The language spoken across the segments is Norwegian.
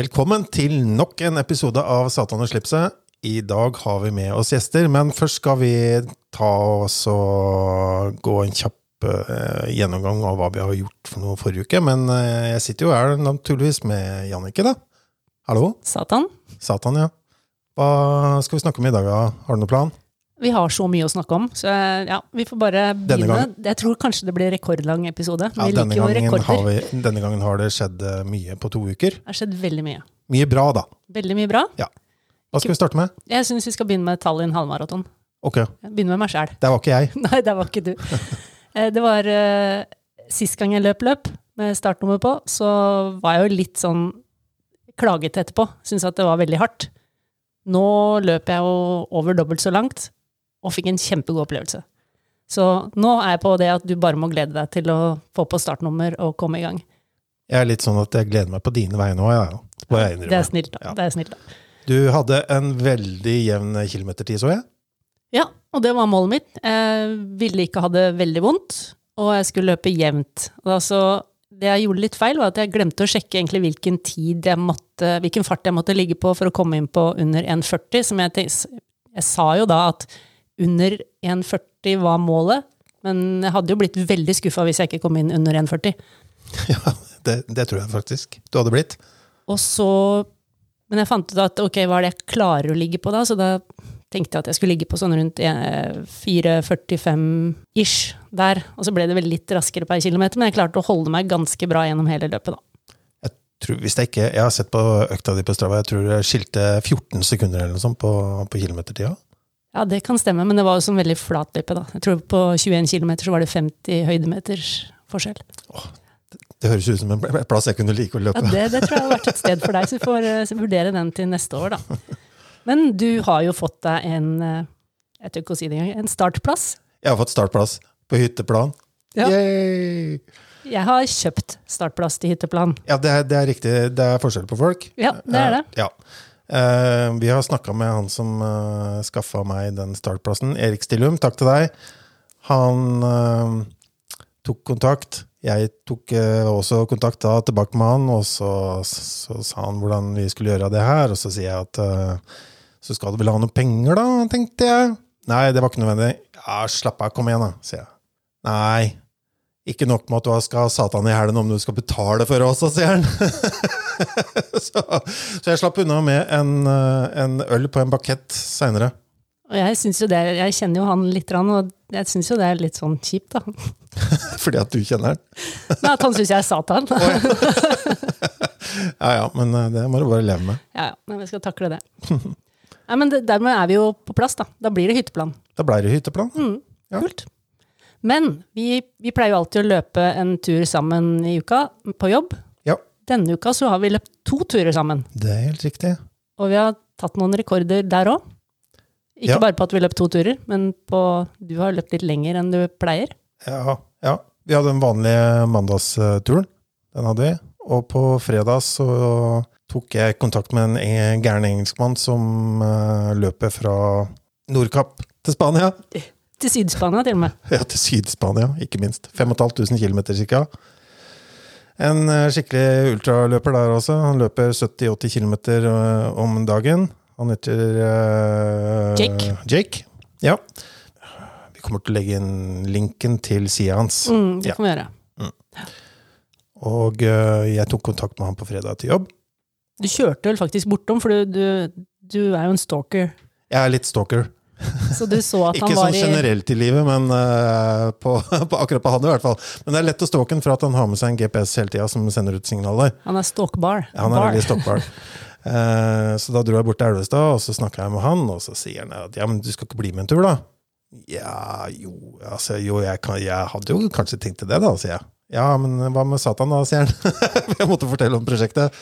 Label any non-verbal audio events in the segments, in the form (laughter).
Velkommen til nok en episode av Satan og slipset. I dag har vi med oss gjester, men først skal vi ta oss og gå en kjapp uh, gjennomgang av hva vi har gjort for noe forrige uke. Men uh, jeg sitter jo her naturligvis med Jannicke, da. Hallo? Satan. Satan, ja. Hva skal vi snakke om i dag, da? Har du noen plan? Vi har så mye å snakke om, så ja, vi får bare begynne. Jeg tror kanskje det blir rekordlang episode. Ja, Vi denne, gangen har vi, denne gangen har det skjedd eh, mye på to uker. Det har skjedd veldig mye. Mye bra, da. Veldig mye bra. Hva skal vi starte med? Jeg syns vi skal begynne med Tallinn halvmaraton. Ok, Begynne med meg sjæl. det var ikke jeg. (laughs) Nei, det var ikke du. (laughs) Eh, Det var uh, Sist gang jeg løp løp med startnummer på, så var jeg jo litt sånn klagete etterpå. Syns at det var veldig hardt. Nå løper jeg jo over dobbelt så langt, og fikk en kjempegod opplevelse. Så nå er jeg på det at du bare må glede deg til å få på startnummer og komme i gang. Jeg er litt sånn at jeg gleder meg på dine vegne òg, ja. jeg Det er snilt, da. Ja. Det er snilt, da. Du hadde en veldig jevn kilometertid, så jeg. Ja, og det var målet mitt. Jeg ville ikke ha det veldig vondt, og jeg skulle løpe jevnt. Altså, det jeg gjorde litt feil, var at jeg glemte å sjekke egentlig hvilken tid jeg måtte, hvilken fart jeg måtte ligge på for å komme inn på under 1,40. Som jeg, jeg sa jo da at under 1,40 var målet, men jeg hadde jo blitt veldig skuffa hvis jeg ikke kom inn under 1,40. (laughs) Ja, det, det tror jeg faktisk du hadde blitt. Og så Men jeg fant ut at ok, hva er det jeg klarer å ligge på da? Så da tenkte jeg at jeg skulle ligge på sånn rundt eh, 4,45-ish der. Og så ble det vel litt raskere per kilometer, men jeg klarte å holde meg ganske bra gjennom hele løpet, da. Jeg, tror, hvis jeg, ikke, jeg har sett på økta di på Strava, jeg tror det skilte 14 sekunder eller noe sånt på, på kilometertida. Ja, det kan stemme, men det var jo sånn veldig flat løype, da. Jeg tror på 21 km så var det 50 høydemeters forskjell. Det høres ut som en plass jeg kunne like å Ja, løpe. det, det tror jeg har vært et sted for deg, så vi får så vurdere den til neste år, da. Men du har jo fått deg en eh, jeg tør ikke å si det engang, en startplass. Jeg har fått startplass på hytteplan. Ja. Yay! Jeg har kjøpt startplass til hytteplan. Ja, det er, det er riktig. Det er forskjell på folk. Ja, det er det. Eh, Ja. Eh, vi har snakka med han som uh, skaffa meg den startplassen. Erik Stillum, takk til deg. Han uh, tok kontakt. Jeg tok uh, også kontakt da tilbake med han, og så, så sa han hvordan vi skulle gjøre det her. Og så sier jeg at eh, så skal du vel ha noe penger, da, tenkte jeg. Nei, det var ikke nødvendig. Ja, slapp av, kom igjen, da, sier jeg. Nei, ikke nok med at du skal ha Satan i hælen om du skal betale for oss, sier han. (laughs) så, så jeg slapp unna med en, eh, en øl på en bakett seinere. Og jeg, synes jo det, jeg kjenner jo han litt, og jeg syns jo det er litt sånn kjipt, da. (laughs) Fordi at du kjenner den. Nei, at han syns jeg er Satan. (laughs) Ja ja, men eh, det må du bare leve med. Ja, ja, men vi skal takle det. Nei, men det, Dermed er vi jo på plass, da. Da blir det hytteplan. Da blir det hytteplan. Mm, Kult. Men vi, vi pleier jo alltid å løpe en tur sammen i uka på jobb. Ja, Denne uka så har vi løpt to turer sammen. det er helt riktig. Og vi har tatt noen rekorder der òg. Ikke Ja. bare på at vi løp to turer, men på Du har løpt litt lenger enn du pleier. Ja, ja. Vi hadde den vanlige mandagsturen. Den hadde vi. Og på fredag så tok jeg kontakt med en e- gæren engelskmann som eh, løper fra Nordkapp til Spania. Til Syd-Spania, til og med. Ja, til Syd-Spania, ikke minst. 5500 km ca. En eh, skikkelig ultraløper der også. Han løper 70-80 km om dagen. Han heter uh, Jake. Jake. Ja. Vi kommer til å legge inn linken til sida hans. Mm, det Ja. kan vi gjøre. Og uh, jeg tok kontakt med han på fredag til jobb. Du kjørte vel faktisk bortom, for du, du, du er jo en stalker. Jeg er litt stalker. Så du så at han Ikke var sånn i generelt i livet, men uh, på, (laughs) på, akkurat på han i hvert fall. Men det er lett å stalke ham for at han har med seg en GPS hele tida som sender ut signaler. Han er stalkbar. Ja, Han er Bar. veldig (laughs) stalkbar. Uh, så da dro jeg bort til Elvestad, og så snakka jeg med han, og så sier han at ja, men du skal ikke bli med en tur, da? Ja, jo, altså, jo jeg, kan, jeg hadde jo kanskje tenkt til det, da, sier jeg. Ja, men hva med Satan, da, sier han. (laughs) jeg måtte fortelle om prosjektet.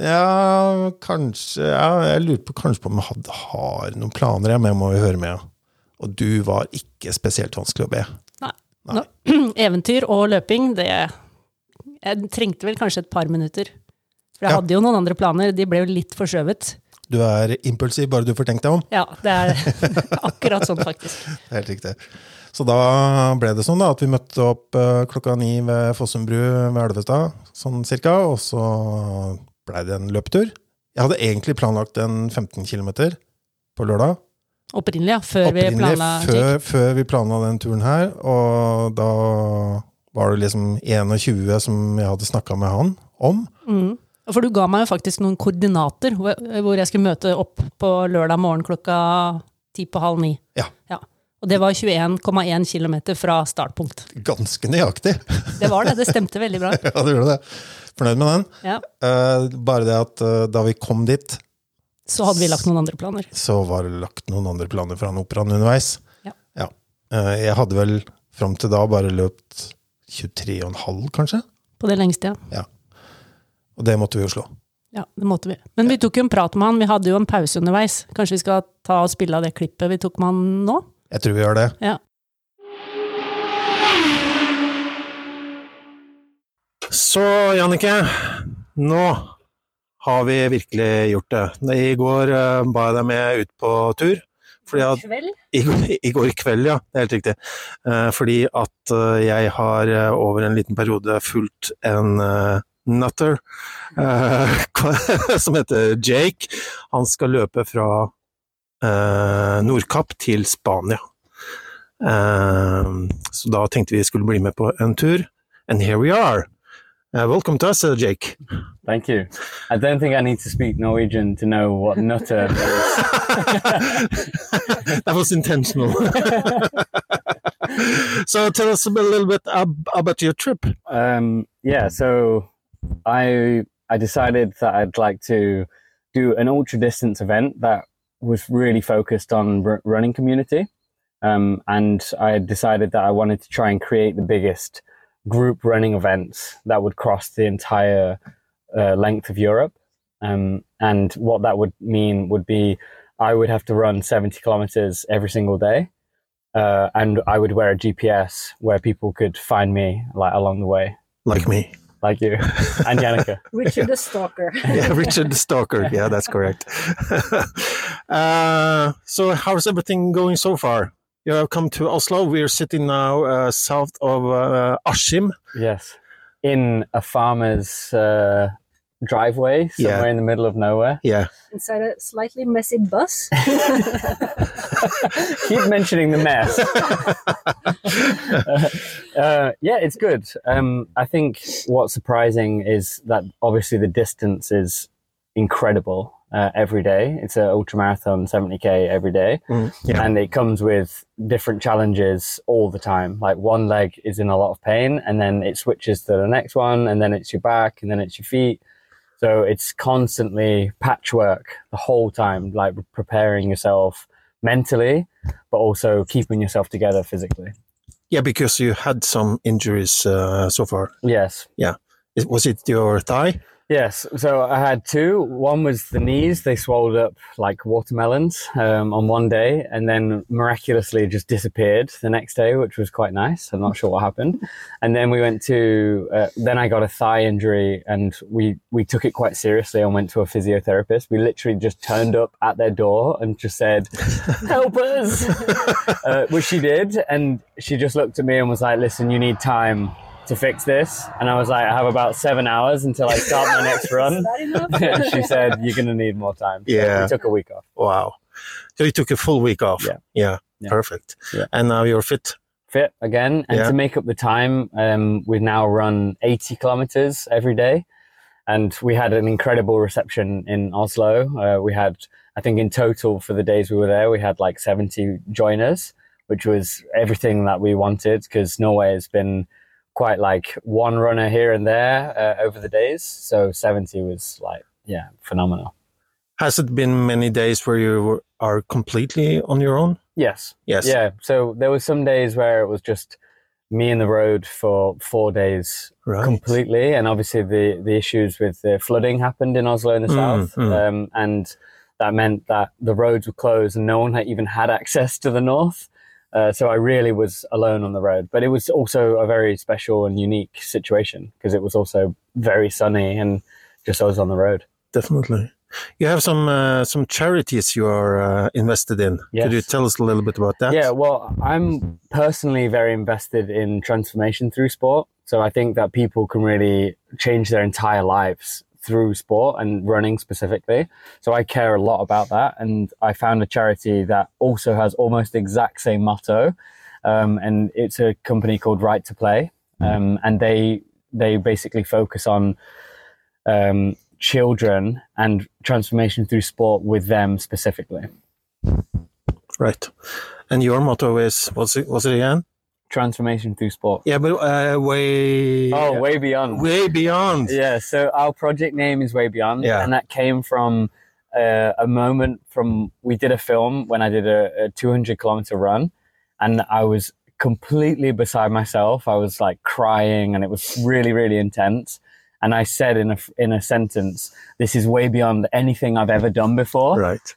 Ja, kanskje ja, Jeg lurer på kanskje på om jeg hadde, har noen planer, jeg, men jeg må jo høre med. Og du var ikke spesielt vanskelig å be. Nei. Nei. No, (clears throat) eventyr og løping, det Jeg trengte vel kanskje et par minutter. For jeg Ja. hadde jo noen andre planer, de ble jo litt forskjøvet. Du er impulsiv, bare du får tenkt deg om. Ja, det er (laughs) akkurat sånn, faktisk. Helt riktig. Så da ble det sånn da, at vi møtte opp eh, klokka ni ved Fossum bru ved Elvestad, sånn cirka, og så blei det en løpetur. Jeg hadde egentlig planlagt en 15 km på lørdag. Opprinnelig, ja. Før vi planla før, før vi planla den turen her, og da var det liksom 21 som jeg hadde snakka med han om. Mm. For du ga meg jo faktisk noen koordinater hvor jeg skulle møte opp på lørdag morgen klokka ti på halv ni. Ja. Ja. Og det var 21,1 km fra startpunkt. Ganske nøyaktig. Det var det, det stemte (laughs) veldig bra. ja, det gjorde det. Fornøyd med den. Ja. Uh, bare det at uh, da vi kom dit, Så hadde vi lagt noen andre planer. så var det lagt noen andre planer for han operaen underveis. Ja. Eh, jeg hadde vel fram til da bare løpt 23,5, kanskje? På det lengste, ja. ja. Og det måtte vi jo slå. Ja, det måtte vi. Men vi tok jo en prat med han, vi hadde jo en pause underveis. Kanskje vi skal ta og spille av det klippet vi tok med han nå? Jeg tror vi gjør det. Ja. Så, Jannicke. Nå har vi virkelig gjort det. I går uh, ba jeg deg med ut på tur. Fordi at, i, går, (laughs) I går kveld, ja. Det er helt riktig. Eh, fordi at eh, jeg har over en liten periode fulgt en nutter eh, (laughs) som heter Jake. Han skal løpe fra Nordkapp til Spania. Eh, så da tenkte vi skulle bli med på en tur. And here we are. Uh, welcome to us, uh, Jake. Thank you. I don't think I need to speak Norwegian to know what nutter is. (laughs) that was intentional. (laughs) so tell us a little bit ab- about your trip. Um, yeah, so I I decided that I'd like to do an ultra distance event that was really focused on r- running community, um, and I decided that I wanted to try and create the biggest group running events that would cross the entire uh, length of Europe. Um, and what that would mean would be I would have to run 70 kilometers every single day. Uh, and I would wear a GPS where people could find me like along the way, Like me. Like you (laughs) and Yannicka. Richard the Stalker. (laughs) Yeah, Richard the Stalker. Yeah, that's correct. (laughs) uh, so, how's everything going so far? You have come to Oslo. We're sitting now uh, south of uh, Askim. yes, in a farmer's uh, driveway somewhere Yeah. in the middle of nowhere. Yeah. Inside a slightly messy bus. (laughs) Keep mentioning the mess. (laughs) uh, yeah, it's good. Um, I think what's surprising is that obviously the distance is incredible uh, every day. It's an ultra marathon, 70k every day. Mm, yeah. and it comes with different challenges all the time. Like one leg is in a lot of pain, and then it switches to the next one, and then it's your back, and then it's your feet. So it's constantly patchwork the whole time, like preparing yourself mentally, but also keeping yourself together physically. Yeah, because you had some injuries uh, so far. Yes. Yeah. Was it your thigh? Yes, so I had two. One was the knees; they swelled up like watermelons um, on one day, and then miraculously just disappeared the next day, which was quite nice. I'm not sure what happened. And then we went to. Uh, then I got a thigh injury, and we we took it quite seriously and went to a physiotherapist. We literally just turned up at their door and just said, (laughs) "Help us," (laughs) uh, which she did, and she just looked at me and was like, "Listen, you need time." To fix this, and I was like, I have about seven hours until I start my next (laughs) run. (laughs) she said, "You're going to need more time." So Yeah. we took a week off. Wow. So you took a full week off. Yeah. Yeah. Yeah. Perfect. Yeah. And now you're fit. Fit again, and Yeah. to make up the time, um, we now run 80 kilometers every day, and we had an incredible reception in Oslo. Uh, we had, I think, in total for the days we were there, we had like 70 joiners, which was everything that we wanted because Norway has been quite like one runner here and there uh, over the days. So 70 was like, yeah, phenomenal. Has it been many days where you are completely on your own? Yes. Yes. Yeah. So there were some days where it was just me and the road for four days Right. completely, and obviously the the issues with the flooding happened in Oslo in the Mm, south, mm. Um, and that meant that the roads were closed and no one had even had access to the north. Uh, so I really was alone on the road, but it was also a very special and unique situation because it was also very sunny and just I was on the road. Definitely. You have some uh, some charities you are uh, invested in. Could you tell us a little bit about that? Yeah, well, I'm personally very invested in transformation through sport. So I think that people can really change their entire lives through sport and running specifically. So I care a lot about that. And I found a charity that also has almost the exact same motto. Um, and it's a company called Right to Play. Um, and they they basically focus on um, children and transformation through sport with them specifically. Right. And your motto is what's it? What's it again? Transformation through sport. Yeah, but uh, way. Oh, way beyond. way beyond. Yeah, so our project name is Way Beyond, Yeah. and that came from uh, a moment from we did a film when I did a, a 200 kilometer run, and I was completely beside myself. I was like crying, and it was really, really intense. And I said in a in a sentence, "This is way beyond anything I've ever done before." Right.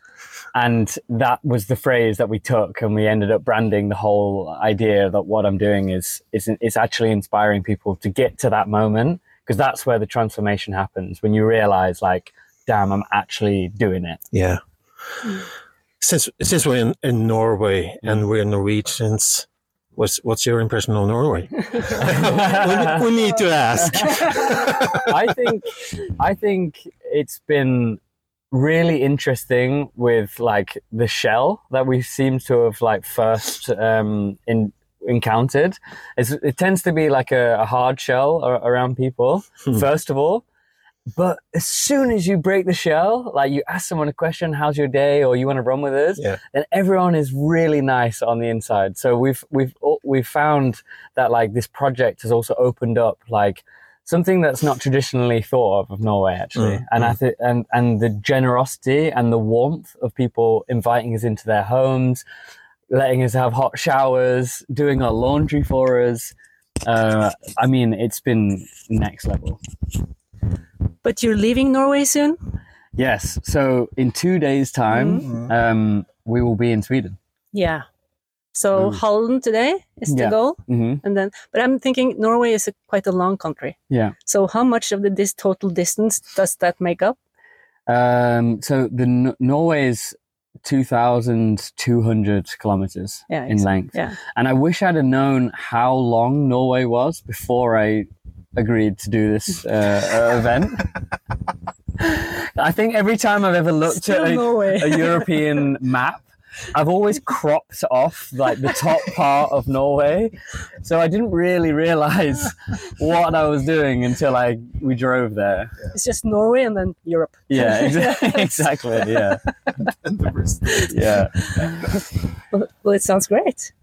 And that was the phrase that we took and we ended up branding the whole idea that what i'm doing is is, is actually inspiring people to get to that moment because that's where the transformation happens when you realize like damn i'm actually doing it Yeah. Since since we're in, in Norway and mm. we're Norwegians, what's what's your impression of Norway? (laughs) we, we need to ask. i think i think it's been really interesting with like the shell that we seem to have like first um in encountered. It's, it tends to be like a, a hard shell ar- around people Hmm. first of all. But as soon as you break the shell like you ask someone a question how's your day? or you want to run with us? Yeah. then everyone is really nice on the inside. So we've we've we've found that like this project has also opened up like something that's not traditionally thought of of Norway actually, Mm, and I think and and the generosity and the warmth of people inviting us into their homes, letting us have hot showers, doing our laundry for us. Uh, I mean, it's been next level. But you're leaving Norway soon? Yes. So in two days' time, um, we will be in Sweden. Yeah. So Mm. Halden today is the Yeah. goal, hmm and then. But I'm thinking Norway is a, quite a long country. Yeah. So how much of the this total distance does that make up? Um, so the N- Norway is two thousand two hundred kilometers Yeah, in exactly. length. Yeah. And I wish I'd have known how long Norway was before I agreed to do this (laughs) uh, uh, event. (laughs) I think every time I've ever looked Still at a, a European (laughs) map, I've always cropped off like the top (laughs) part of Norway. So I didn't really realize what I was doing until I we drove there. It's just Norway and then Europe. Yeah, (laughs) exa- (laughs) exactly. Yeah, yeah, Well, well, it sounds great.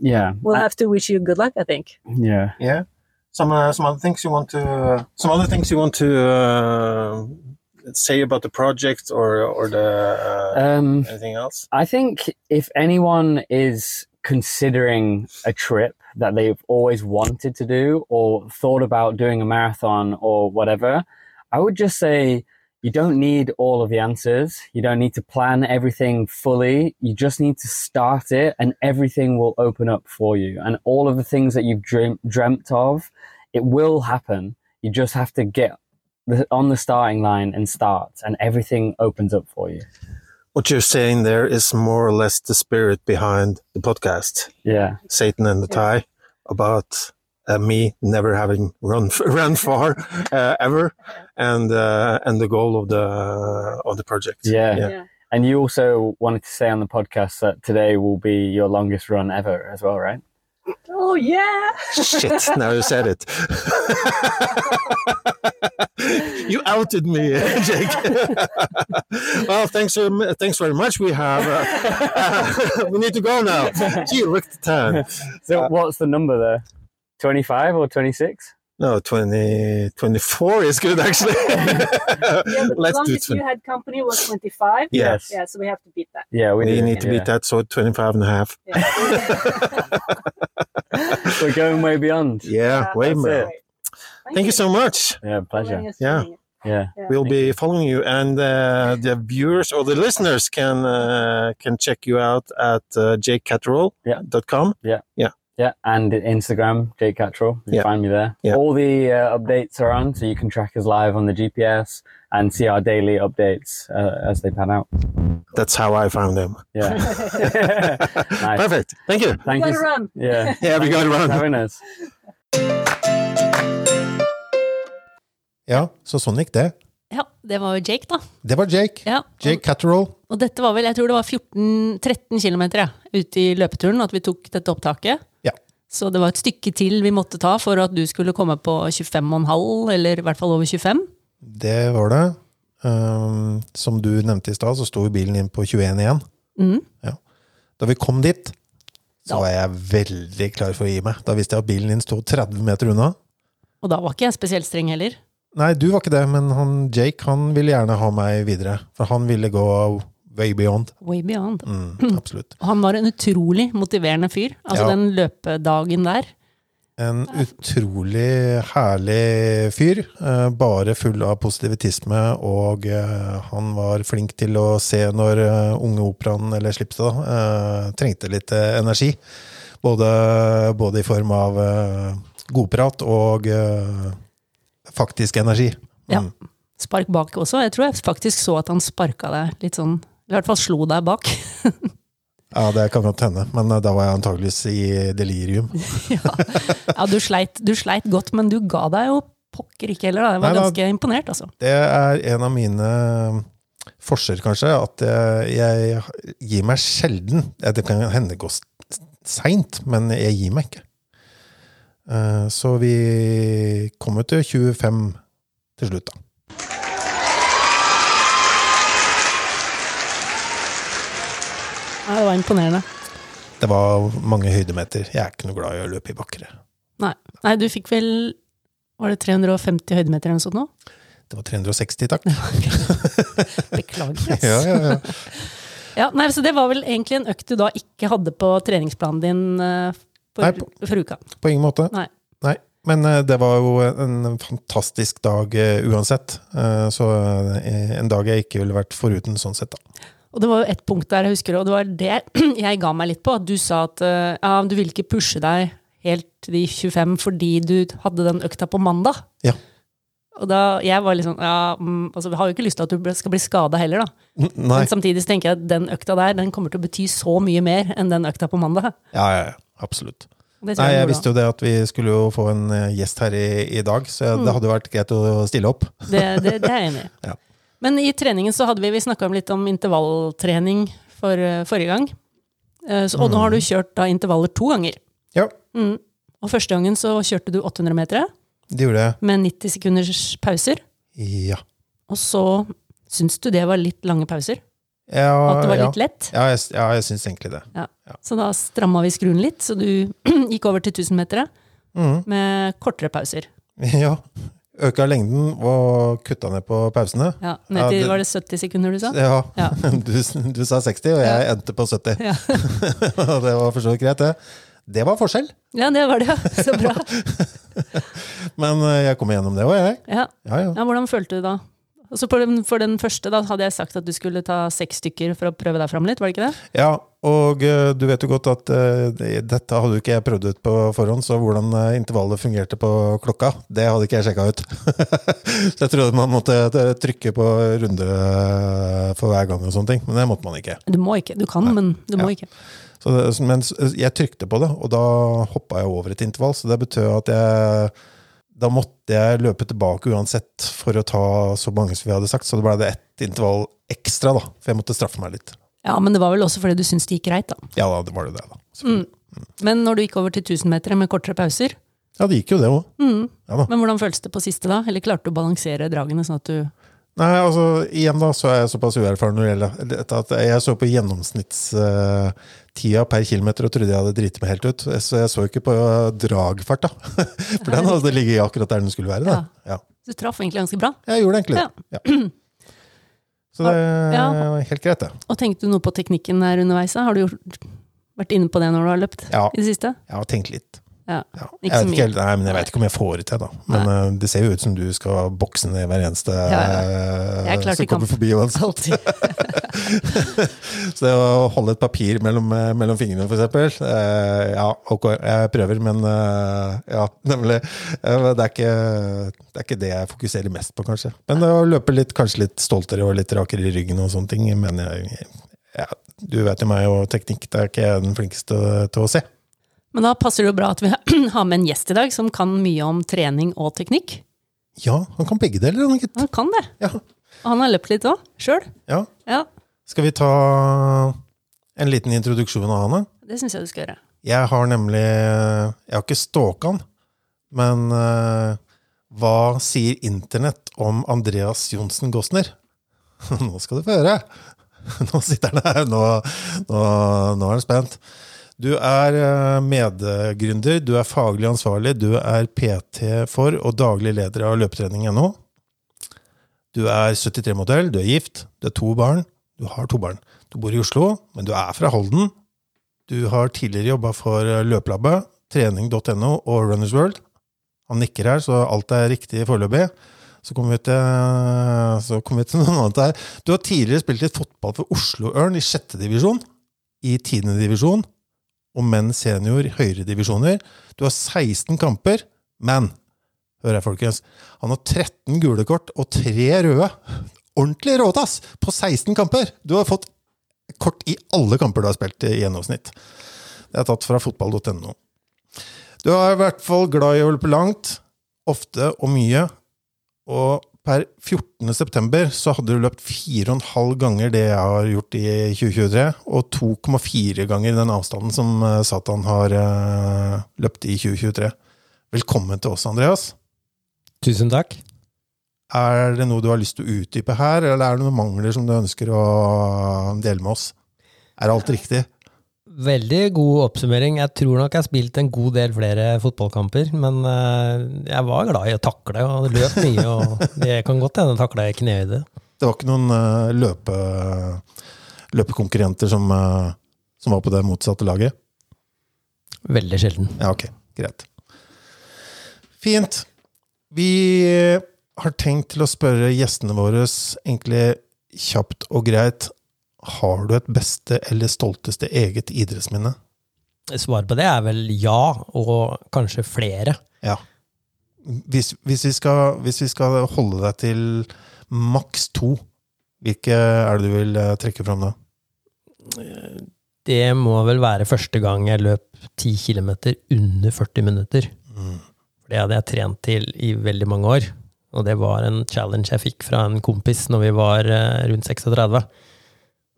yeah, We'll Uh, have to wish you good luck, I think. yeah. Yeah. Some uh, some other things you want to uh, some other things you want to uh, say about the project or or the uh, Um, anything else? I think if anyone is considering a trip that they've always wanted to do or thought about doing a marathon or whatever, I would just say you don't need all of the answers. You don't need to plan everything fully. You just need to start it and everything will open up for you. And all of the things that you've dream- dreamt of, it will happen. You just have to get the, on the starting line and start and everything opens up for you. What you're saying there is more or less the spirit behind the podcast, Yeah. Satan and the Tie, about uh, me never having run (laughs) run far uh, ever, and uh, and the goal of the of the project. Yeah. yeah. And you also wanted to say on the podcast that today will be your longest run ever as well, right? Oh yeah. Shit! Now you said it. (laughs) (laughs) you outed me, (laughs) Jake. well, thanks, um, thanks very much. We have. Uh, (laughs) we need to go now. Gee, look at the time. So what's the number there? 25 or 26? No, 20, 24 is good actually. (laughs) Yeah, but the Let's do longest 20. you had company was 25. Yes. Yeah, so we have to beat that. Yeah, we, We do. need to yeah. beat that, so 25 and a half. Yeah. We're going way beyond. Yeah, way that's more. It. Thank you so much. Yeah, pleasure. Yeah. Yeah. We'll be following you, and uh, the viewers or the listeners can uh, can check you out at uh, jakecatterall.com. Yeah, yeah, yeah, and Instagram, Jake Cattrall. You Yeah. can find me there. Yeah. All the uh, updates are on, so you can track us live on the GPS and see our daily updates uh, as they pan out. That's how I found them. Yeah. (laughs) (laughs) nice. Perfect. Thank you. Thank Gotta you. run. Yeah. Yeah, we Thank gotta you for run. Having us. Ja, så sånn gikk det. Ja, det var jo Jake, da. Det var Jake. Ja, Jake Catterall. Og dette var vel, jeg tror det var 14-13 km ja, ute i løpeturen at vi tok dette opptaket. Ja. Så det var et stykke til vi måtte ta for at du skulle komme på 25,5, eller i hvert fall over 25. Det var det. Um, som du nevnte i stad, så sto bilen inn på 21 igjen. Mhm. Ja. Da vi kom dit, så var jeg veldig klar for å gi meg. Da visste jeg at bilen din sto 30 meter unna. Og da var ikke jeg spesielt streng heller. Nei, du var ikke det, men han Jake han ville gjerne ha meg videre. For han ville gå way beyond. Way beyond. Mm, (clears throat) absolutt. Han var en utrolig motiverende fyr. Altså Ja. den løpedagen der. En utrolig herlig fyr. eh, Bare full av positivitisme, og eh, han var flink til å se når eh, unge operaen, eller Slipstad, trengte litt energi. Både, både i form av godprat og faktisk energi. Ja. Mm. Spark bak også. Jeg tror jeg faktisk så at han sparka deg litt sånn I hvert fall slo deg bak. (laughs) Ja, det kan godt hende, men eh, da var jeg antageligvis i delirium. (laughs) ja, ja du, sleit, du sleit godt, men du ga deg jo pokker ikke heller. Da. Jeg var Nei, da- ganske imponert, altså. Det er en av mine forskjeller, kanskje, at jeg, jeg gir meg sjelden. Det kan hende går seint, men jeg gir meg ikke. Eh, Så vi kommer til 25 til slutt, da. Det var imponerende. Det var mange høydemeter. Jeg er ikke noe glad i å løpe i bakker. Nei. Nei, du fikk vel Var det 350 høydemeter eller noe sånt nå? Det var 360, takk. (laughs) Beklager. ass. Ja, ja, ja. Ja, nei, så det var vel egentlig en økt du da ikke hadde på treningsplanen din for, Nei, på- for uka. På ingen måte. Nei. Nei. Men eh, det var jo en fantastisk dag eh, uansett. Eh, Så en dag jeg ikke ville vært foruten, sånn sett, da. Og det var jo ett punkt der jeg husker, og det var det (clears throat) jeg ga meg litt på. At du sa at ja, du ville ikke pushe deg helt til de 25 fordi du hadde den økta på mandag. Ja. Og da, jeg var litt sånn, ja, mm, altså, jeg har jo ikke lyst til at du skal bli skada heller, da. Nei. Men samtidig tenker jeg at den økta der, den kommer til å bety så mye mer enn den økta på mandag. Ja, ja, ja. Absolutt. Nei, jeg visste jo det at vi skulle jo få en eh, gjest her i, i dag, så Mm. det hadde jo vært greit å stille opp. Det, det, det er jeg enig i. (laughs) Ja. Men i treningen så hadde vi, vi snakka litt om intervalltrening for, eh, forrige gang. Eh, så, og nå har du kjørt da intervaller to ganger. Ja, Mm. Og første gangen så kjørte du 800 meter det gjorde jeg. med 90 sekunders pauser. Ja. Og så syns du det var litt lange pauser? Ja, At det var ja. litt lett? Ja, jeg, ja, jeg syns egentlig det. Så da stramma vi skruen litt, så du (clears throat) gikk over til 1000-metere mm. med kortere pauser. (laughs) Ja. Øka lengden og kutta ned på pausene. Ja, Ned Ja, til det- var det 70 sekunder du sa? Ja, Ja. (laughs) Du, du sa 60, og jeg endte på 70. Ja. (laughs) Og det var for så vidt greit, det. Det var forskjell, ja, det var det, ja. Så bra. men eh, jeg kom igjennom det òg, jeg. Ja. Ja, ja. Ja, hvordan følte du da? Altså for, den, for den første da hadde jeg sagt at du skulle ta seks stykker for å prøve deg fram litt, var det ikke det? Ja, og eh, du vet jo godt at uh, dette hadde jo ikke jeg prøvd ut på forhånd, så hvordan eh, intervallet fungerte på klokka, det hadde ikke jeg sjekka ut. (laughs) så jeg trodde man måtte trykke på runde eh, for hver gang og sånne ting, men det måtte man ikke. Du må ikke. Du kan, men du må Ja. ikke. Så men jeg trykte på det, og da hoppa jeg over et intervall, så det betød at jeg da måtte jeg løpe tilbake uansett for å ta så mange som vi hadde sagt, så det ble det ett intervall ekstra, da, for jeg måtte straffe meg litt. Ja, men det var vel også fordi du syntes det gikk greit, da. Ja, da, det var det det, da. Mm. Men når du gikk over til 1000 meter med kortere pauser, Ja, det gikk jo det òg. mm. Ja men hvordan føltes det på siste da? Eller klarte du å balansere dragene sånn at du Nei, altså, igjen da, så er jeg såpass uerfaren når det gjelder dette at jeg så på gjennomsnittstida per kilometer og trodde jeg hadde driti meg helt ut. Så jeg så ikke på dragfart, da. (laughs) For den hadde ligget akkurat der den skulle være. Da. Ja. Du traff egentlig ganske bra. Jeg gjorde egentlig det. Ja. (clears throat) Så det Ja. var helt greit, det. Og tenkte du noe på teknikken her underveis? Har du gjort, vært inne på det når du har løpt Ja, i det siste? jeg har tenkt litt. Ja. Ja. Jeg, vet ikke, nei, men jeg vet ikke om jeg får det til, da. Men eh, det ser jo ut som du skal bokse ned hver eneste Ja, klar som kommer forbi uansett. (laughs) Så det å holde et papir mellom, eh, mellom fingrene, eksempel. Eh, ja, ok, jeg prøver, men eh, ja, (laughs) nemlig. Eh, det, er ikke, det er ikke det jeg fokuserer mest på, kanskje. Men det å løpe litt, kanskje litt stoltere og litt rakere i ryggen og sånne ting, mener jeg ja, Du vet jo meg og teknikk, det er ikke jeg den flinkeste til å se. Men da passer det jo bra at vi (clears throat) har med en gjest i dag som kan mye om trening og teknikk. Ja, han kan begge deler, han gitt. Han kan det. Ja. Han har løpt litt òg, sjøl. Ja. Ja, Skal vi ta en liten introduksjon av Hanne? det syns jeg du skal gjøre. Jeg har nemlig Jeg har ikke stalka han, men uh, hva sier internett om Andreas Johnsen Gossner? (laughs) Nå skal du få høre! (laughs) Nå sitter han her. Nå, nå, nå er han spent. Du er eh, medgründer, du er faglig ansvarlig, du er PT for og daglig leder av løpetrening.no. Du er 73-modell, du er gift, du har to barn. Du har to barn. Du bor i Oslo, men du er fra Holden. Du har tidligere jobba for Løpelabbet, trening.no og Runners World. Han nikker her, så alt er riktig foreløpig. Så kommer vi, så kommer vi til (laughs) noe annet her. Du har tidligere spilt litt fotball for Oslo Ørn i sjette divisjon, i tiende divisjon og menn senior i høyere divisjoner. Du har 16 kamper, men hør her, folkens. Han har 13 gule kort og 3 røde. Ordentlig råtass! På 16 kamper! Du har fått kort i alle kamper du har spilt i gjennomsnitt. Det er tatt fra fotball.no. Du er i hvert fall glad i å løpe langt, ofte og mye, og per 14. september så hadde du løpt 4,5 ganger det jeg har gjort i 2023, og 2,4 ganger den avstanden som eh, Satan har eh, løpt i 2023. Velkommen til oss, Andreas. Tusen takk. Er det noe du har lyst til å utdype her, eller er det noen mangler som du ønsker å dele med oss? Er alt riktig? Veldig god oppsummering. Jeg tror nok jeg har spilt en god del flere fotballkamper, men eh, jeg var glad i å takle og løp mye, og det kan godt hende takla i knehøyde. Det var ikke noen eh, løpe, løpekonkurrenter som, eh, som var på det motsatte laget? Veldig sjelden. Ja, ok. Greit. Fint. Vi har tenkt til å spørre gjestene våre egentlig kjapt og greit Har du et beste eller stolteste eget idrettsminne? Svaret på det er vel ja, og kanskje flere. Ja. Hvis, hvis, vi skal, hvis vi skal holde deg til maks to, hvilke er det du vil eh, trekke fram da? Det må vel være første gang jeg løp 10 km under 40 minutter. Mm. Det hadde jeg trent til i veldig mange år. Og det var en challenge jeg fikk fra en kompis når vi var eh, rundt 36.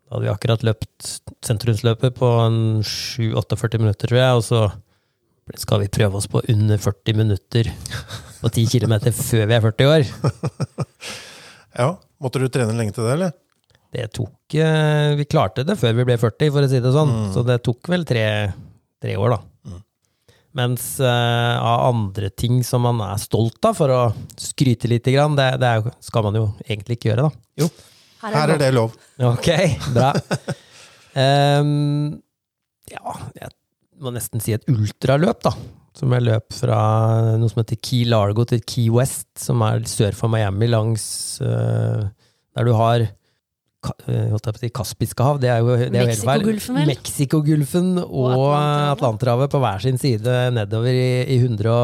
Da hadde vi akkurat løpt sentrumsløpet på en 7-48 minutter, tror jeg, og så skal vi prøve oss på under 40 minutter på 10 km før vi er 40 år. (laughs) Ja, Måtte du trene lenge til det, eller? Det tok eh, Vi klarte det før vi ble 40, for å si det sånn. Mm. Så det tok vel tre, tre år, da. Mm. Mens uh, av andre ting som man er stolt av, for å skryte lite grann, det, det skal man jo egentlig ikke gjøre, da. Her er det lov. (laughs) Ok, bra. Um, ja, jeg må nesten si et ultraløp, da. Som jeg løp fra noe som heter Key Largo til Key West, som er sør for Miami, langs uh, Der du har eh, holdt jeg på å si Kaspiske hav, det er jo, det er jo helt feil. Mexicogolfen, vel? Mexicogolfen og Atlanterhavet. Atlanterhavet på hver sin side nedover i, i 100,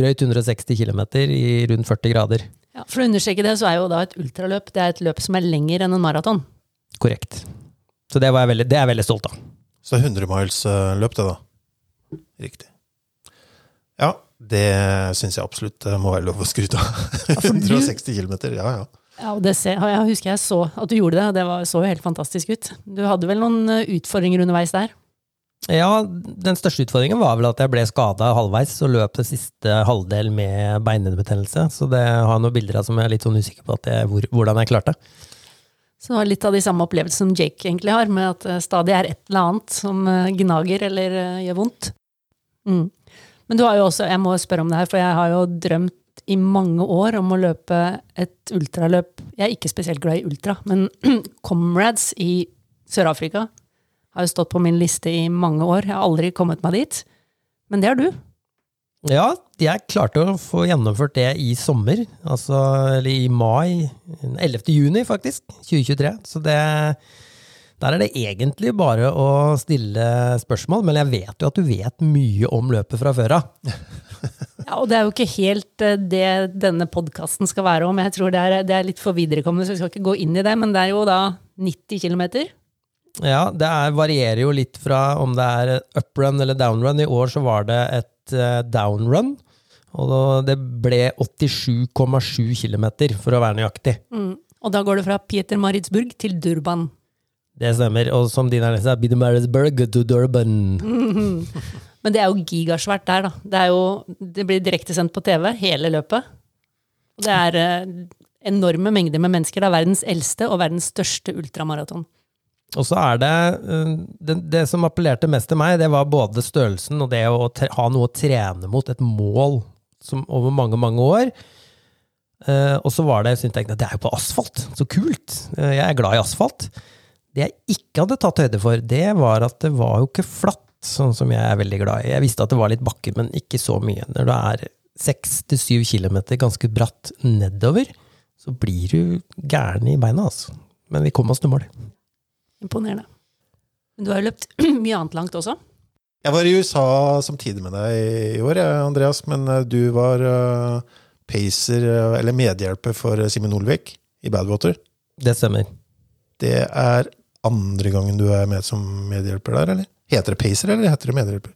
drøyt 160 km i rundt 40 grader. Ja, for å understreke det, så er jo da et ultraløp det er et løp som er lenger enn en maraton. Korrekt. Så det, var jeg veldig, det er jeg veldig stolt av. Så 100 miles eh, løp det, da. Riktig. Ja, det syns jeg absolutt eh, må være lov å skryte av. for 160 km, ja ja. Ja, og det ser, jeg husker jeg så at du gjorde det, og det var, så jo helt fantastisk ut. Du hadde vel noen eh, utfordringer underveis der? Ja, den største utfordringen var vel at jeg ble skada halvveis og løp det siste halvdel med beinhinnebetennelse. Så det har noen bilder av som jeg er litt sånn usikker på jeg, hvor, hvordan jeg klarte. Så det var litt av de samme opplevelsene som Jake egentlig har, med at det stadig er et eller annet som eh, gnager eller eh, gjør vondt. Mm. Men du har jo også, jeg må spørre om det her, for jeg har jo drømt i mange år om å løpe et ultraløp. Jeg er ikke spesielt glad i ultra, men (clears throat) Comrades i Sør-Afrika har jo stått på min liste i mange år. Jeg har aldri kommet meg dit. Men det har du. Ja, jeg klarte å få gjennomført det i sommer, altså eller i mai. 11. juni, faktisk. 2023. Så det Der er det egentlig bare å stille spørsmål, men jeg vet jo at du vet mye om løpet fra før av. (laughs) Ja, og det er jo ikke helt eh, det denne podkasten skal være om. Jeg tror det er, det er litt for viderekommende, så vi skal ikke gå inn i det. Men det er jo da 90 km. Ja, det er, varierer jo litt fra om det er uprun eller downrun. I år så var det et eh, downrun, og det ble 87,7 km for å være nøyaktig. Mm. Og da går det fra Pieter Maritzburg til Durban. Det stemmer. Og som din Ernest er, Pieter Maritzburg to Durban. (laughs) Men det er jo gigasvært der, da. Det, jo, det blir direktesendt på TV, hele løpet. Og det er eh, enorme mengder med mennesker. Det er verdens eldste og verdens største ultramaraton. Og så er det, eh, det Det som appellerte mest til meg, det var både størrelsen og det å ha noe å trene mot, et mål som over mange, mange år. Eh, og så var det, så jeg, det er jo på asfalt, så kult! Eh, jeg er glad i asfalt. Det jeg ikke hadde tatt høyde for, det var at det var jo ikke flatt, sånn som jeg er veldig glad i. Jeg visste at det var litt bakker, men ikke så mye. Når det er seks til syv kilometer ganske bratt nedover, så blir du gæren i beina, altså. Men vi kom oss til mål. Imponerende. Men du har jo løpt (clears throat) mye annet langt også. Jeg var i USA samtidig med deg i år, Andreas, men eh, du var eh, pacer, eh, eller medhjelper for Simen Olvik i Badwater. Det stemmer. Det er andre gangen du er med som medhjelper der, eller? Heter det pacer, eller heter det medhjelper?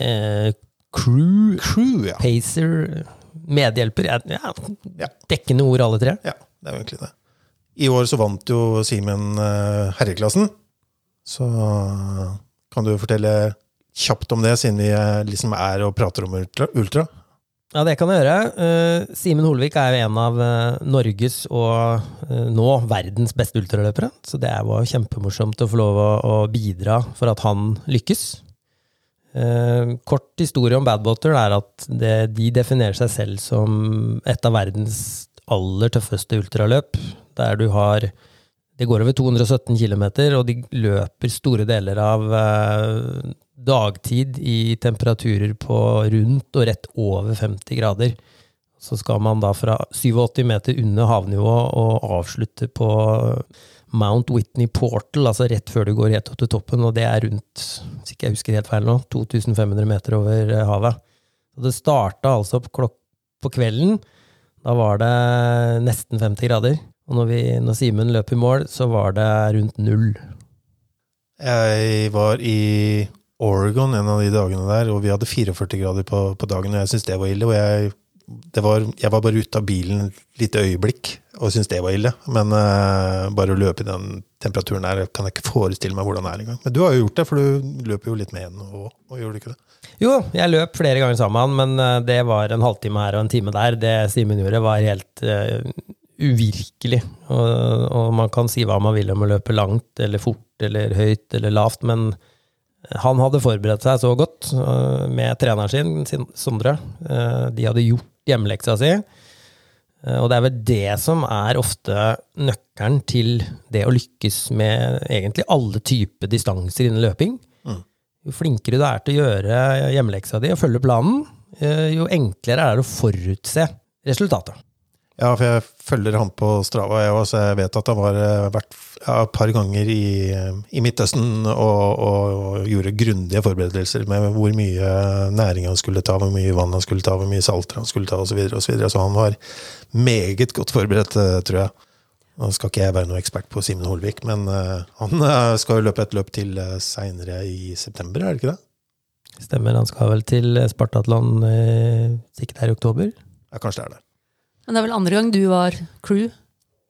Eh, crew, Crew, ja. pacer, medhjelper ja, ja, Ja. Dekkende ord, alle tre. Ja, det er jo egentlig det. I år så vant jo Simen eh, herreklassen. Så kan du fortelle kjapt om det, siden vi eh, liksom er og prater om ultra. Ja, det kan jeg gjøre. Eh, Simen Holvik er jo en av Norges og nå verdens beste ultraløpere. Så det var kjempemorsomt å få lov å, bidra for at han lykkes. Kort historie om Badwater er at de definerer seg selv som et av verdens aller tøffeste ultraløp, der du har Det går over 217 km, og de løper store deler av eh, dagtid i temperaturer på rundt og rett over 50 grader. Så skal man da fra 87 meter under havnivå og avslutte på Mount Whitney Portal, altså rett før du går helt opp til toppen, og det er rundt, hvis ikke jeg husker helt feil nå, 2500 meter over eh, havet. Så det starta altså på, på kvelden. Da var det nesten 50 grader. Og når, vi, når Simen løp i mål, så var det rundt null. Jeg var i Oregon en av de dagene der, og vi hadde 44 grader på, på dagen, og jeg syntes det var ille. og jeg det var, jeg var bare ute av bilen et lite øyeblikk og syntes det var ille. Men uh, bare å løpe i den temperaturen der kan jeg ikke forestille meg hvordan det er engang. Men du har jo gjort det, for du løper jo litt med henne og, og gjør du ikke det? Jo, jeg løp flere ganger sammen, men eh, det var en halvtime her og en time der. Det Simen gjorde, var helt eh, uvirkelig. Og, og man kan si hva man vil om å løpe langt eller fort eller høyt eller lavt, men han hadde forberedt seg så godt eh, med treneren sin, Sondre. Eh, de hadde gjort hjemmeleksa si. Eh, Og det er vel det som er ofte nøkkelen til det å lykkes med egentlig alle typer distanser innen løping. Mm. Jo flinkere du er til å gjøre hjemmeleksa di og følge planen, jo enklere er det å forutse resultatet. Ja, for jeg følger han på Strava, jeg også. Jeg vet at han var eh, vært ja, et par ganger i, i Midtøsten og, og, og gjorde grundige forberedelser med hvor mye næring han skulle ta, hvor mye vann han skulle ta, hvor mye salter han skulle ta, osv. Så, videre, og så, videre. så han var meget godt forberedt, eh, tror jeg. Nå skal ikke jeg være noen ekspert på Simen Holvik, men eh, han eh, skal jo løpe et løp til uh, seinere i september, er det ikke det? Stemmer, han skal vel til Spartatland eh, sikkert her i oktober. Ja, kanskje det er det. Men det er vel andre gang du var crew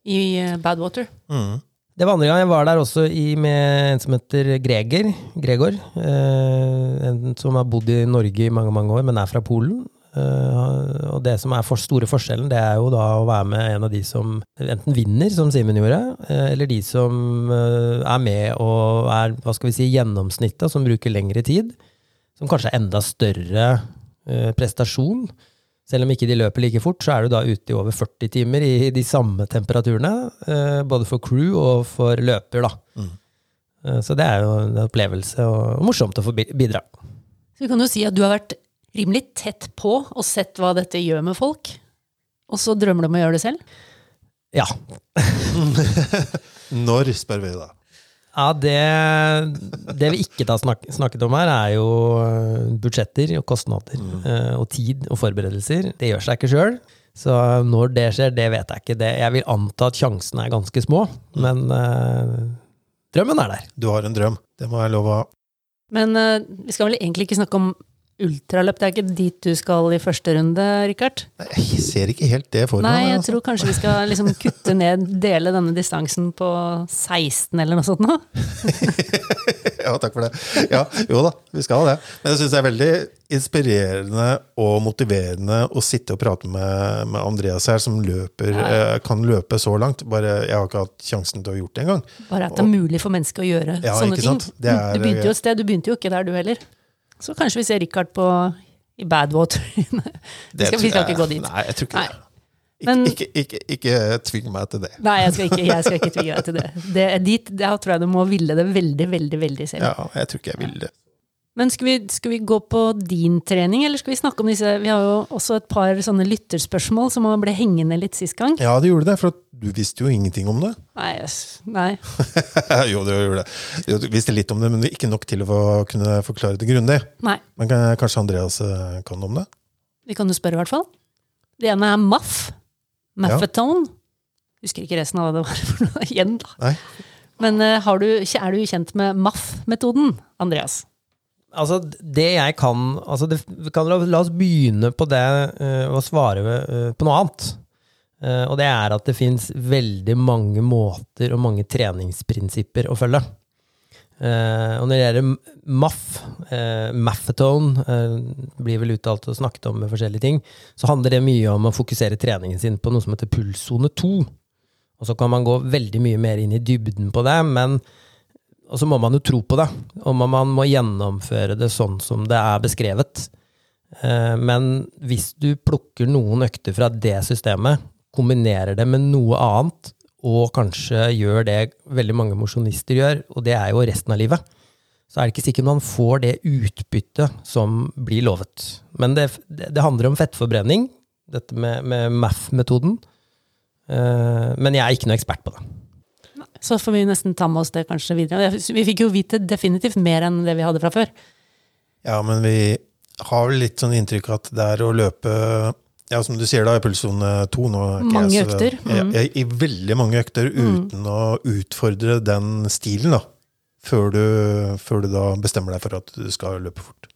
i eh, Badwater. Mm. Det var andre gang jeg var der også i, med en som heter Greger. Gregor. Eh, en som har bodd i Norge i mange mange år, men er fra Polen. Eh, og det som er for store forskjellen, det er jo da å være med en av de som enten vinner, som Simen gjorde, eh, eller de som eh, er med og er hva skal vi si, gjennomsnittet, som bruker lengre tid. Som kanskje er enda større eh, prestasjon. Selv om ikke de løper like fort, så er du da ute i over 40 timer i de samme temperaturene. eh, Både for crew og for løper, da. Mm. Eh, Så det er jo en opplevelse og morsomt å få bi- bidra. Så vi kan jo si at du har vært rimelig tett på og sett hva dette gjør med folk. Og så drømmer du om å gjøre det selv? Ja. (laughs) Når, spør vi da. Ja det, det vi ikke har snak, snakket om her, er jo eh, budsjetter og kostnader. Mm. Og tid og forberedelser. Det gjør seg ikke sjøl. Så når det skjer, det vet jeg ikke. Det, jeg vil anta at sjansene er ganske små, men uh, drømmen er der. Du har en drøm. Det må være lov å ha. Men uh, vi skal vel egentlig ikke snakke om ultraløp. Det er ikke dit du skal i første runde, Rikard? Jeg ser ikke helt det for meg. Nei, jeg altså. tror kanskje vi skal liksom kutte ned, dele denne distansen på 16 eller noe sånt nå. (laughs) Ja, takk for det. Ja, jo da, vi skal det. Men jeg syns det er veldig inspirerende og motiverende å sitte og prate med, med Andreas her, som løper, ja. kan løpe så langt. Bare, jeg har ikke hatt sjansen til å gjort det engang. Bare at det er mulig for mennesker å gjøre Ja, sånne ting. sant? Er- du begynte jo et sted, du begynte jo ikke der du heller. Så kanskje vi ser Rikard på i Badwater. det (laughs) skal, vi skal ikke gå dit. Nei, jeg tror ikke det. Ikke, Men- ikke, ikke, ikke tving meg til det. Nei, jeg skal ikke, jeg skal ikke (laughs) tvinge deg til det. det er dit, Der tror jeg du må ville det veldig, veldig veldig selv. Ja, jeg tror ikke jeg vil det. Men skal vi, skal vi gå på din trening, eller skal vi snakke om disse Vi har jo også et par sånne lytterspørsmål som ble hengende litt sist gang. Ja, det gjorde det, for du visste jo ingenting om det. Nei, nei. (laughs) jo, du gjorde det. Du visste litt om det, men ikke nok til å kunne forklare det grundig. nei. Men kanskje Andreas eh, kan om det? Vi kan jo spørre, i hvert fall. Det ene er MAF. Maffetone. Husker ikke resten av hva det var for noe (laughs) igjen, da. Nei? Men eh, har du, er du kjent med MAF-metoden, Andreas? Altså, det jeg kan altså det, kan la, la oss begynne på det uh, og svare uh, på noe annet. Uh, og det er at det fins veldig mange måter og mange treningsprinsipper å følge. Og når det gjelder MAF, uh, Maffetone, blir vel uttalt og snakket om med forskjellige ting, så handler det mye om å fokusere treningen sin på noe som heter pulssone 2. Og så kan man gå veldig mye mer inn i dybden på det, men og så må man jo tro på det, og man- må gjennomføre det sånn som det er beskrevet. Eh, Men hvis du plukker noen økter fra det systemet, kombinerer det med noe annet, og kanskje gjør det veldig mange mosjonister gjør, og det er jo resten av livet, så er det ikke sikkert man får det utbyttet som blir lovet. Men det, det, det handler om fettforbrenning, dette med, med MAF-metoden. Eh, Men jeg er ikke noe ekspert på det. Så får vi nesten ta med oss det kanskje videre. Vi fikk jo vite definitivt mer enn det vi hadde fra før. Ja, men vi har vel litt sånn inntrykk at det er å løpe ja, som du sier da, i pulssone to nå Mange jeg så- økter, mm. Jeg, I, I veldig mange økter, uten å utfordre den stilen, da. Før du, før du da bestemmer deg for at du skal løpe fort.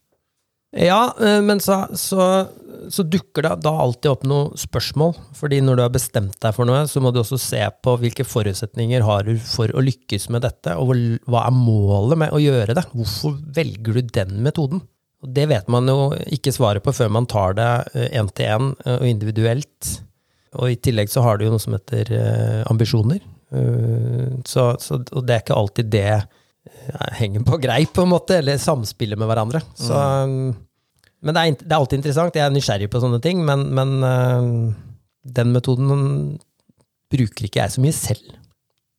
Ja, eh, men så, så, så dukker det da alltid opp noen spørsmål. Fordi når du har bestemt deg for noe, så må du også se på hvilke forutsetninger har du for å lykkes med dette, og hva er målet med å gjøre det? Hvorfor velger du den metoden? Og det vet man jo ikke svaret på før man tar det én til én og individuelt. Og i tillegg så har du jo noe som heter eh, ambisjoner. Eh, så, så, og det er ikke alltid det eh, henger på greip, på en måte, eller samspiller med hverandre. Så, Men det er, det er alltid interessant. Jeg er nysgjerrig på sånne ting, men, men eh, den metoden bruker ikke jeg så mye selv.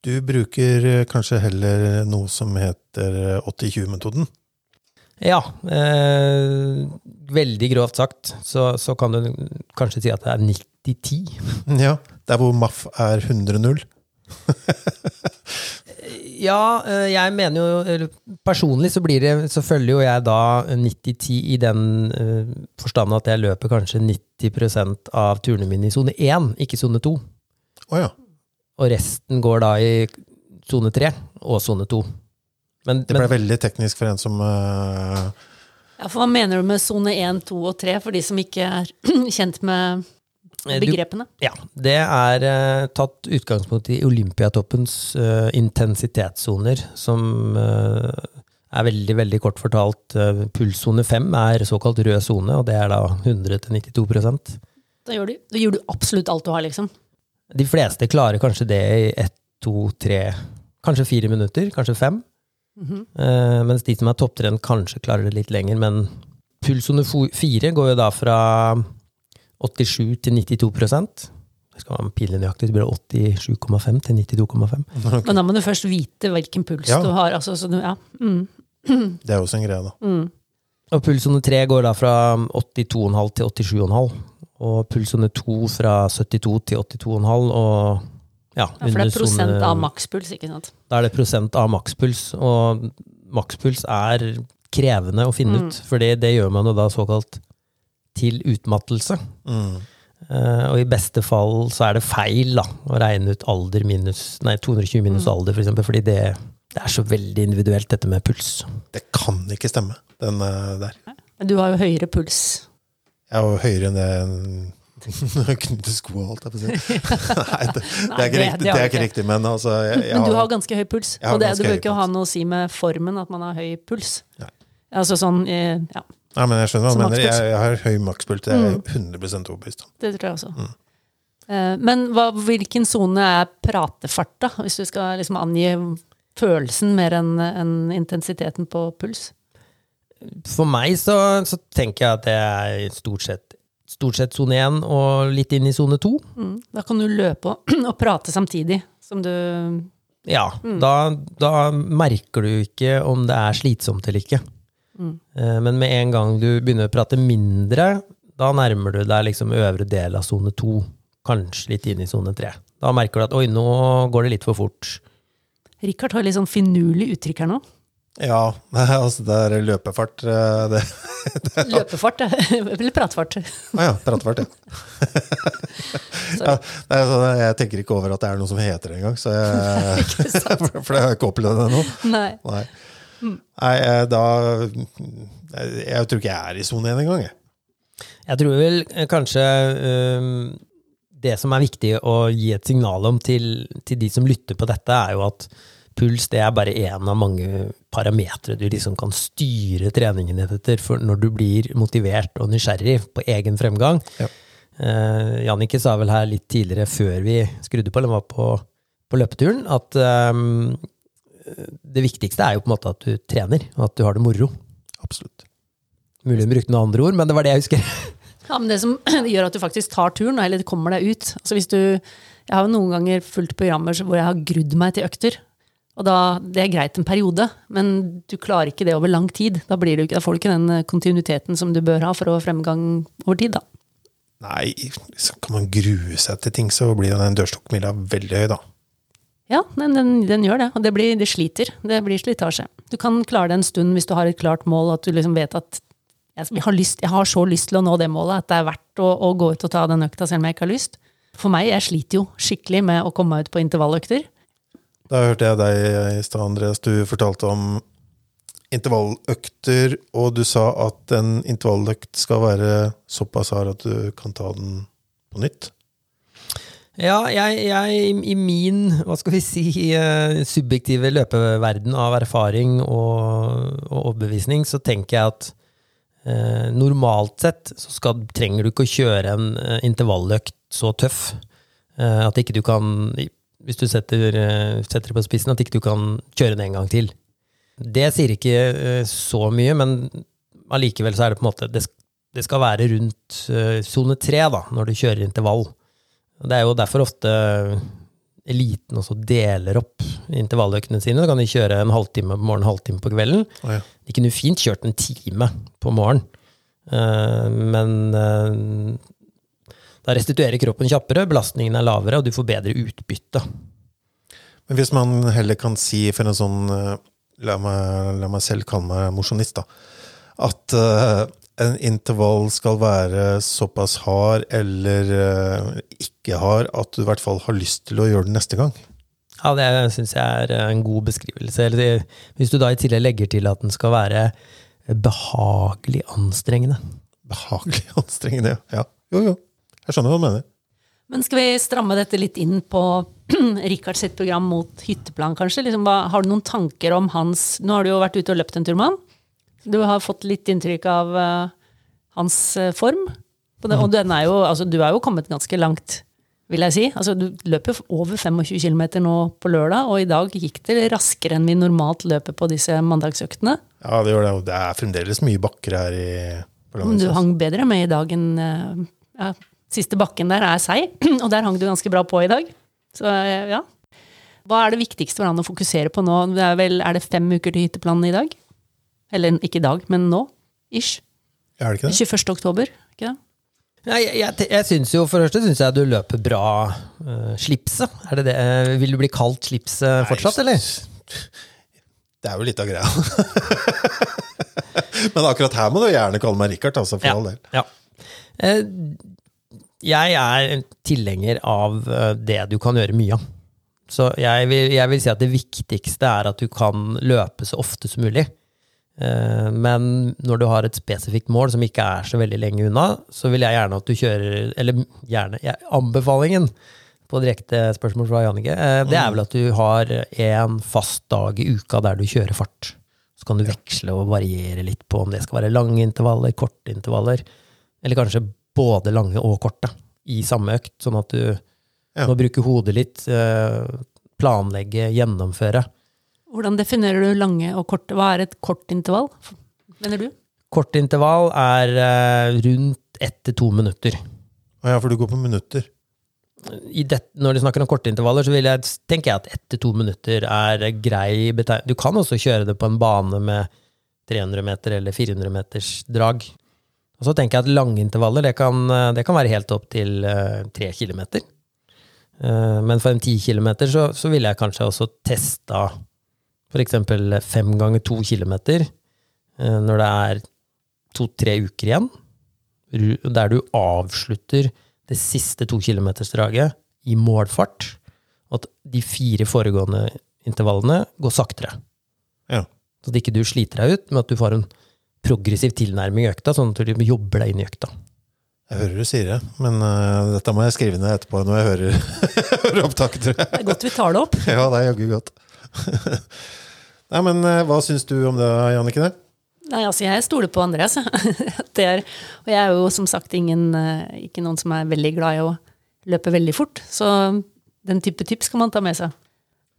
Du bruker eh, kanskje heller noe som heter eh, 80-20-metoden. Ja, eh, veldig grovt sagt, så, så kan du kanskje si at det er 90-10. Ja, der hvor MAF er 100-0. (laughs) Ja, eh, jeg mener jo Personlig så blir det Så følger jo jeg da 90-10 i den eh, forstand at jeg løper kanskje 90 av turene mine i sone 1, ikke sone 2. Oh, ja. Og resten går da i sone 3 og sone 2. Men, Det ble men veldig teknisk for en som uh... Ja, for Hva mener du med sone 1, 2 og 3, for de som ikke er (clears throat) kjent med Eh, du- ja, det er uh, tatt utgangspunkt i Olympiatoppens uh, intensitetssoner, som uh, er veldig, veldig kort fortalt Pulssone 5 er såkalt rød sone, og det er da 100-92 Da gjør, du, da gjør du absolutt alt du har, liksom. De fleste klarer kanskje det i ett, to, tre, kanskje fire minutter, kanskje fem. Mhm. Eh, mens de som er topptrent, kanskje klarer det litt lenger. Men pulssone fo- fire går jo da fra 87 til 92% Det skal være pinlig nøyaktig, det blir 87,5 til 92,5. Men da må du først vite hvilken puls Ja. du har. Altså, så du, ja. mm, (clears throat) Det er også en greie, da. mm. Og pulssone 3 går da fra 82,5 til 87,5. Og pulssone 2 fra 72 til 82,5. Og ja, ja, For det er prosent sone- av makspuls, ikke sant. Da er det prosent av makspuls, og makspuls er krevende å finne Mm. ut, for det gjør man jo da såkalt til utmattelse. Mm. Uh, og i beste fall så er det feil da, å regne ut alder minus, nei, 220 minus Mm. alder, for eksempel, fordi det, det er så veldig individuelt, dette med puls. Det kan ikke stemme, den eh, der. Men du har jo høyere puls. Jeg har jo høyere enn det (laughs) knytte sko, holdt jeg på å si. (laughs) Nei, det, det er ikke riktig, det er ikke riktig, men altså jeg, jeg Men du har- har ganske høy puls. Og det, du bør ikke ha noe å si med formen at man har høy puls. Nei. Altså sånn, eh, ja, Nei, men jeg skjønner hva du mener. Jeg, jeg har høy makspuls. Det er Mm. jeg 100 overbevist om. det tror jeg også. Mm. Eh, Men hva, hvilken sone er pratefart, da? Hvis du skal liksom angi følelsen mer enn en intensiteten på puls? For meg så, så tenker jeg at det er stort sett stort sett sone 1 og litt inn i sone 2. Mm. Da kan du løpe og, (clears throat) og prate samtidig som du Ja, da, da merker du ikke om det er slitsomt eller ikke. Mm. Eh, Men med en gang du begynner å prate mindre, da nærmer du deg liksom øvre del av sone 2. Kanskje litt inn i sone 3. Da merker du at oi, nå går det litt for fort. Rikard har litt sånn finurlig uttrykk her nå. Ja, (laughs) altså det er løpefart Det, (laughs) det, Løpefart, ja. (laughs) eller pratefart. Å ja, pratefart, ja. ja nei, altså, jeg tenker ikke over at det er noe som heter det engang, så jeg, for det har jeg ikke opplevd ennå. Nei. Nei. Nei, eh, da Jeg tror ikke jeg er i sone 1 engang, jeg. Jeg tror vel eh, kanskje um, det som er viktig å gi et signal om til, til de som lytter på dette, er jo at puls det er bare én av mange parametere du liksom kan styre treningen etter for når du blir motivert og nysgjerrig på egen fremgang. Ja. Uh, Jannicke sa vel her litt tidligere, før vi skrudde på, eller var på, på løpeturen, at eh, det viktigste er jo på en måte at du trener, og at du har det moro. Absolutt. Mulig hun brukte noen andre ord, men det var det jeg husker. Ja, men det som (clears throat) gjør at du faktisk tar turen, eller kommer deg ut altså hvis du, Jeg har jo noen ganger fulgt programmer hvor jeg har grudd meg til økter. Og da, Det er greit en periode, men du klarer ikke det over lang tid. Da, blir du, ikke- da får du ikke den kontinuiteten som du bør ha for å ha fremgang over tid. da. Nei, så kan man grue seg til ting, så blir den dørstokkmila veldig høy, da. Ja, den, den, den gjør det, og det, blir, det sliter. Det blir slitasje. Du kan klare det en stund hvis du har et klart mål, at du liksom vet at jeg, har lyst, jeg har så lyst til å nå det målet at det er verdt å, å gå ut og ta den økta selv om jeg ikke har lyst. For meg, jeg sliter jo skikkelig med å komme meg ut på intervalløkter. Da hørte jeg deg i stad, Andreas, du fortalte om intervalløkter, og du sa at en intervalløkt skal være såpass hard at du kan ta den på nytt. Ja, jeg, jeg i min, hva skal vi si, eh, subjektive løpeverden av erfaring og, og overbevisning, så tenker jeg at eh, normalt sett så skal, trenger du ikke å kjøre en eh, intervalløkt så tøff eh, at ikke du kan, hvis du setter, eh, setter det på spissen, at ikke du kan kjøre den en gang til. Det sier ikke eh, så mye, men allikevel så er det på en måte, det, det skal være rundt sone tre da, når du kjører intervall. Det er jo derfor ofte eliten også deler opp intervalløktene sine. Da kan de kjøre en halvtime på morgenen, halvtime på kvelden. Oh, ja. De kunne fint kjørt en time på morgenen, Eh, men eh, da restituerer kroppen kjappere, belastningen er lavere, og du får bedre utbytte. Men hvis man heller kan si for en sånn eh, La meg, la meg selv kalle meg mosjonist, da. At en intervall skal være såpass hard eller eh, ikke hard at du i hvert fall har lyst til å gjøre den neste gang. Ja, det syns jeg er en god beskrivelse. Eller hvis du da i tillegg legger til at den skal være behagelig anstrengende. Behagelig (laughs) anstrengende, ja. Jo, jo. Jeg skjønner hva du mener. Men skal vi stramme dette litt inn på (clears throat) Rikards sitt program mot hytteplan, kanskje? Liksom, har du noen tanker om hans Nå har du jo vært ute og løpt en tur med han. Du har fått litt inntrykk av uh, hans eh, form. På det, Og den er jo, altså, du er jo kommet ganske langt, vil jeg si. Altså, du løper over 25 km nå på lørdag, og i dag gikk det raskere enn vi normalt løper på disse mandagsøktene. Ja, det gjør det. Og det er fremdeles mye bakker her i Men du hang bedre med i dag enn uh, ja, Siste bakken der er seig, (clears throat) og der hang du ganske bra på i dag. Så uh, ja. Hva er det viktigste for han å fokusere på nå? Det er, vel, er det fem uker til hytteplanen i dag? Eller ikke i dag, men nå? Ish. Er det ikke det? 21. oktober, ikke det? Ja, jeg, jeg, jeg synes jo, For det første syns jeg du løper bra uh, slipset. Er det det? eh, Vil du bli kalt slipset fortsatt, eller? (laughs) Det er jo litt av greia. (laughs) Men akkurat her må du gjerne kalle meg Richard, altså, for all del. Ja. Uh, Jeg er en tilhenger av det du kan gjøre mye av. Så jeg vil, jeg vil si at det viktigste er at du kan løpe så ofte som mulig. Eh, Men når du har et spesifikt mål som ikke er så veldig lenge unna, så vil jeg gjerne at du kjører Eller gjerne jeg, Anbefalingen på direkte spørsmål fra Jannicke, eh, det er vel at du har en fast dag i uka der du kjører fart. Så kan du veksle og variere litt på om det skal være lange intervaller, korte intervaller, eller kanskje både lange og korte i samme økt, sånn at du må bruke hodet litt, eh, planlegge, gjennomføre. Hvordan definerer du lange og korte? Hva er et kort intervall, mener du? Kort intervall er eh, rundt ett til to minutter. Å ja, for du går på minutter. I det, når du snakker om korte intervaller, så vil jeg, tenker jeg at ett til to minutter er grei betegnelse. Du kan også kjøre det på en bane med 300 meter eller 400 meters drag. Og så tenker jeg at lange intervaller, det kan, eh, det kan være helt opp til eh, tre kilometer. Eh, Men for en ti kilometer så, så ville jeg kanskje også testa for eksempel fem ganger to kilometer, eh, når det er to-tre uker igjen, der du avslutter det siste to kilometersdraget i målfart, og at de fire foregående intervallene går saktere. Ja. Så at ikke du sliter deg ut, men at du får en progressiv tilnærming i økta, sånn at du jobber deg inn i økta. Jeg hører du sier det, men uh, dette må jeg skrive ned etterpå når jeg hører, (laughs) hører opptaket, tror jeg. Det er godt vi tar det opp. Ja, det er jaggu godt. (laughs) Nei, men eh, hva syns du om det, Jannicke? Nei, altså jeg stoler på Andreas. (laughs) det er, og jeg er jo som sagt ingen, eh, ikke noen som er veldig glad i å løpe veldig fort, så den type tips kan man ta med seg.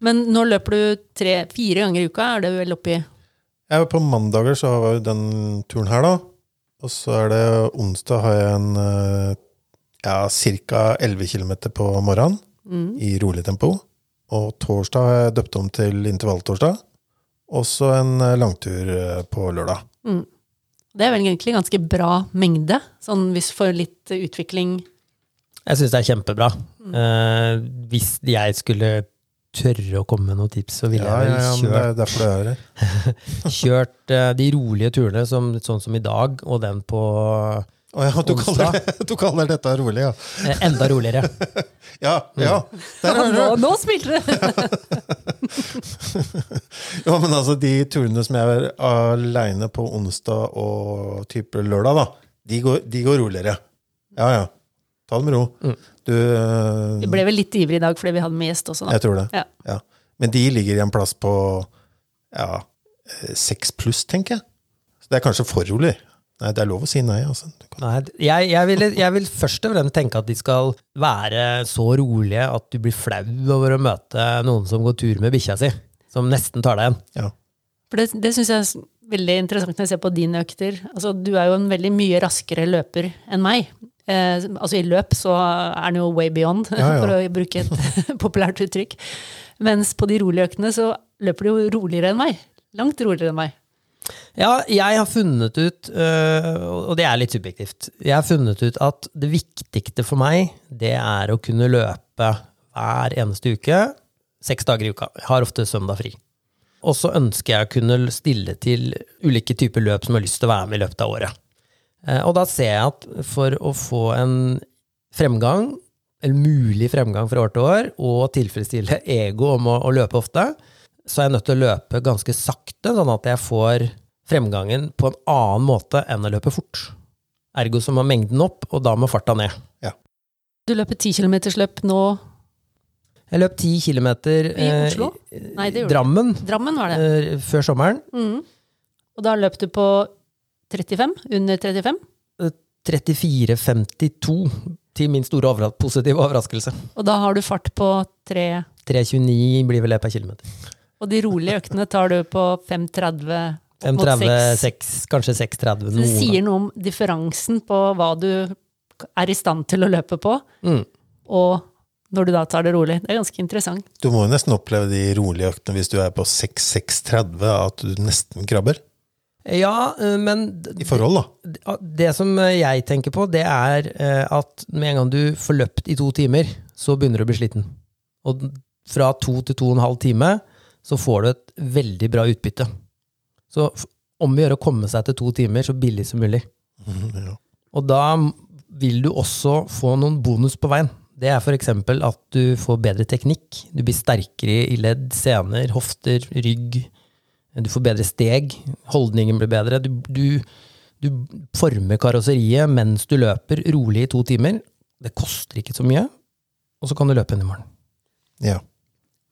Men nå løper du tre, fire ganger i uka, er det vel oppi Jeg var på mandager så har jeg den turen her, da. Og så er det onsdag har jeg en eh, ja, ca. 11 km på morgenen i rolig tempo. Og torsdag har jeg døpt om til intervalltorsdag. Og så en eh, langtur eh, på lørdag. Det er vel egentlig ganske bra mengde, sånn hvis for litt utvikling Jeg syns det er kjempebra. Eh, hvis jeg skulle tørre å komme med noen tips, så ville Ja, jeg vel ja, det kjørt er det er (laughs) kjørt eh, de rolige turene, som, sånn som i dag, og den på Å ja, du kaller, det, (laughs) du kaller dette rolig, ja. eh, enda roligere. (laughs) Ja, ja. Der Nå, er du! nå smilte du! (laughs) Ja, men altså, de turene som jeg er aleine på onsdag og type lørdag, da, de går, de går roligere. Ja, ja. Ta det med ro. Du uh, Vi ble vel litt ivrige i dag fordi vi hadde med gjest også, da. Jeg tror det. Ja. Ja. Men de ligger i en plass på ja, eh, seks pluss, tenker jeg. Så det er kanskje for rolig. Nei, det er lov å si nei, altså. Du kan- Nei, jeg, jeg, vil, jeg vil først og fremst tenke at de skal være så rolige at du blir flau over å møte noen som går tur med bikkja si, som nesten tar deg igjen. Ja. For det, det syns jeg er veldig interessant når jeg ser på dine økter. Altså, du er jo en veldig mye raskere løper enn meg. Eh, altså I løp så er den jo way beyond, Ja, ja. (laughs) for å bruke et (laughs) populært uttrykk. Mens på de rolige øktene så løper du jo roligere enn meg. Langt roligere enn meg. Ja, jeg har funnet ut, øh, og det er litt subjektivt, jeg har funnet ut at det viktigste for meg, det er å kunne løpe hver eneste uke, seks dager i uka. Jeg har ofte søndag fri. Og så ønsker jeg å kunne stille til ulike typer løp som jeg har lyst til å være med i løpet av året. Eh, Og da ser jeg at for å få en fremgang, eller mulig fremgang fra år til år, og tilfredsstille ego om å, å løpe ofte, så er jeg nødt til å løpe ganske sakte, sånn at jeg får fremgangen på en annen måte enn å løpe fort. Ergo så må mengden opp, og da må farta ned. Du løper 10 km løp nå. Jeg løp 10 km I Oslo? Nei, det gjorde du Drammen Drammen var det. eh, før sommeren. Mm. Og da løp du på 35? Under 35? 34,52 til min store overras positive overraskelse. Og da har du fart på 3 3,29 blir vel det per kilometer. Og de rolige øktene tar du på 5.30 opp mot 6. 5.30, kanskje 6,30 Så det noen. sier noe om differansen på hva du er i stand til å løpe på, Mm. og når du da tar det rolig. Det er ganske interessant. Du må jo nesten oppleve de rolige øktene hvis du er på 6-6-30, at du nesten krabber. Ja, eh, men I forhold, da. Det som jeg tenker på, det er eh, at med en gang du får løpt i to timer, så begynner du å bli sliten. Og fra to til to og en halv time så får du et veldig bra utbytte. Så om vi gjør å komme seg til to timer så billig som mulig. (laughs) Ja. Og da vil du også få noen bonus på veien. Det er f.eks. at du får bedre teknikk. Du blir sterkere i ledd, sener, hofter, rygg. Du får bedre steg, holdningen blir bedre. Du, du, du former karosseriet mens du løper rolig i to timer. Det koster ikke så mye, og så kan du løpe igjen i morgen. Ja.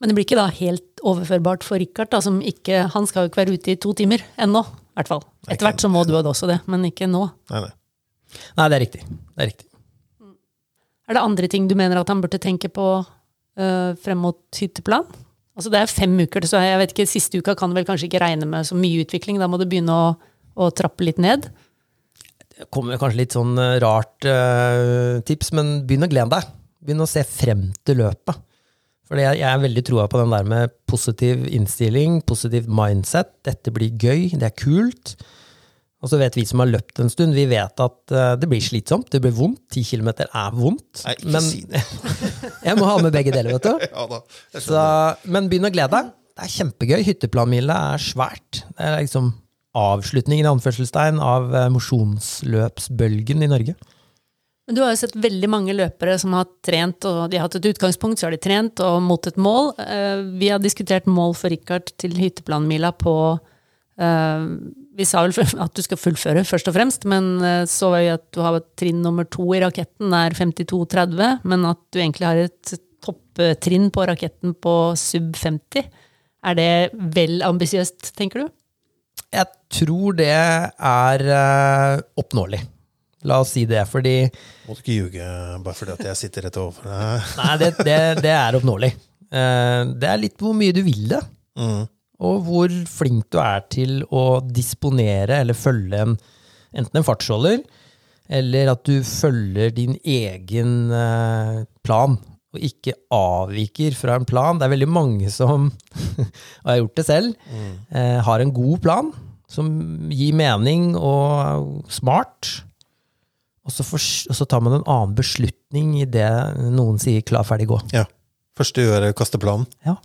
Men det blir ikke da helt overførbart for Richard, da, som ikke Han skal jo ikke være ute i to timer ennå, i hvert fall. Etter hvert så må du også det, men ikke nå. Nei, nei. Nei, det er riktig. Det er riktig. Er det andre ting du mener at han burde tenke på øh, frem mot hytteplan? Altså Det er fem uker, så jeg vet ikke, siste uka kan du vel kanskje ikke regne med så mye utvikling. Da må du begynne å, å trappe litt ned. Det kommer kanskje litt sånn eh, rart øh, tips, men begynn å glede deg. Begynn å se frem til løpet. For jeg, jeg er veldig troa på den der med positiv innstilling, positivt mindset. Dette blir gøy, det er kult. Og så vet vi som har løpt en stund, vi vet at uh, det blir slitsomt, det blir vondt. Ti kilometer er vondt. Nei, ikke men si det. (laughs) jeg må ha med begge deler, vet du. (laughs) Ja da. Så, men begynn å glede deg. Det er kjempegøy. Hytteplanmila er svært. Det er liksom avslutningen i anførselstegn av eh, mosjonsløpsbølgen i Norge. Men du har jo sett veldig mange løpere som har trent, og de har hatt et utgangspunkt, så har de trent og mot et mål. Eh, Vi har diskutert mål for Richard til hytteplanmila på eh, Vi sa vel at du skal fullføre, først og fremst, men eh, så var jo at du har trinn nummer to i raketten, er 52,30, men at du egentlig har et topptrinn på raketten på sub 50. Er det vel ambisiøst, tenker du? Jeg tror det er oppnåelig. La oss si det, fordi Må du ikke ljuge bare fordi at jeg sitter rett overfor deg. (laughs) Nei, det, det, det er oppnåelig. Eh, Det er litt hvor mye du vil det, Mm. og hvor flink du er til å disponere eller følge en, enten en fartsholder, eller at du følger din egen eh, plan, og ikke avviker fra en plan. Det er veldig mange som, (laughs) og jeg har gjort det selv, mm. har en god plan som gir mening og smart. Og så, for, og så tar man en annen beslutning i det noen sier 'klar, ferdig, gå'. Ja. Første du gjør, er å kaste planen. Ja.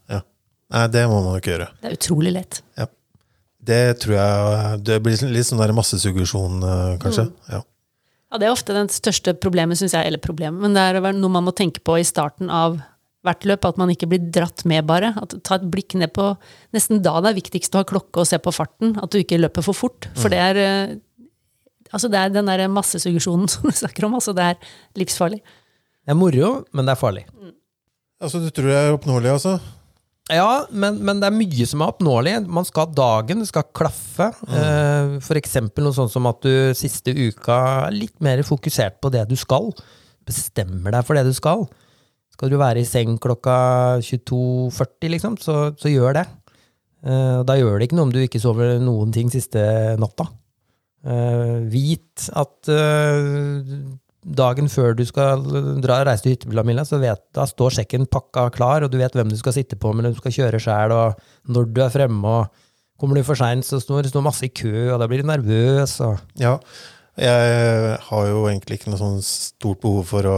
Nei, det må man ikke gjøre. Det er utrolig lett. Det tror jeg Det blir litt sånn der massesuggesjon, kanskje. kanskje. Ja. Ja, det er ofte det største problemet, syns jeg, eller problemet, men det er noe man må tenke på i starten av hvert løp, at man ikke blir dratt med, bare. At, ta et blikk ned på Nesten da det er viktigst å ha klokke og se på farten, at du ikke løper for fort. For det er eh, Altså, det er den der massesuggesjonen (laughs) som du snakker om, altså, det er livsfarlig. Det er moro, men det er farlig. Altså, du tror det er oppnåelig, altså? Ja, men, men det er mye som er oppnåelig. Man skal ha dagen, det skal klaffe. Mm. For eksempel noe sånt som at du siste uka er litt mer fokusert på det du skal. Bestemmer deg for det du skal. Skal du være i seng klokka 22.40, liksom, så, så gjør det. Eh, Da gjør det ikke noe om du ikke sover noen ting siste natta. Eh, vit at uh, dagen før du skal dra reise til hytteplanmila, så vet, da står sekken pakka klar, og du vet hvem du skal sitte på, men du skal kjøre sjæl, og når du er fremme, og kommer du for seint, så står det masse i kø, og da blir du nervøs. Og Ja. Jeg har jo egentlig ikke noe sånn stort behov for å,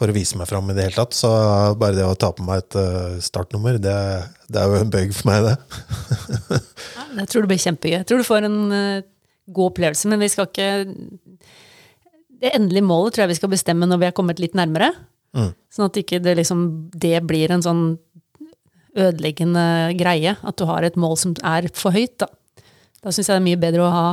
for å vise meg fram i det hele tatt, så bare det å ta på meg et eh, startnummer, det, det er jo en bøgg for meg, det. (laughs) Ja, jeg tror det blir kjempegøy. Jeg tror du får en god opplevelse, men vi skal ikke Det endelige målet tror jeg vi skal bestemme når vi har kommet litt nærmere. Mm. Sånn at ikke det liksom det blir en sånn ødeleggende greie. At du har et mål som er for høyt, da. Da syns jeg det er mye bedre å ha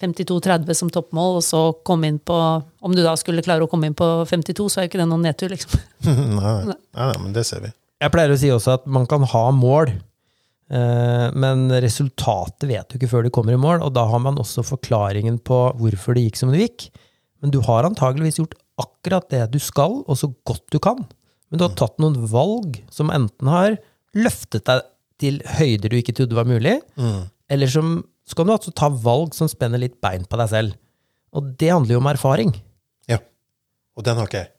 52-30 som toppmål, og så komme inn på Om du da skulle klare å komme inn på 52, så er jo ikke det noen nedtur, liksom. (laughs) nei, nei, nei, men det ser vi. jeg pleier å si også at man kan ha mål, men resultatet vet du ikke før du kommer i mål, og da har man også forklaringen på hvorfor det gikk som det gikk. Men du har antageligvis gjort akkurat det du skal, og så godt du kan. Men du har tatt noen valg som enten har løftet deg til høyder du ikke trodde var mulig, Mm. eller som så kan du altså ta valg som spenner litt bein på deg selv. Og det handler jo om erfaring. Ja. Og den har ikke jeg.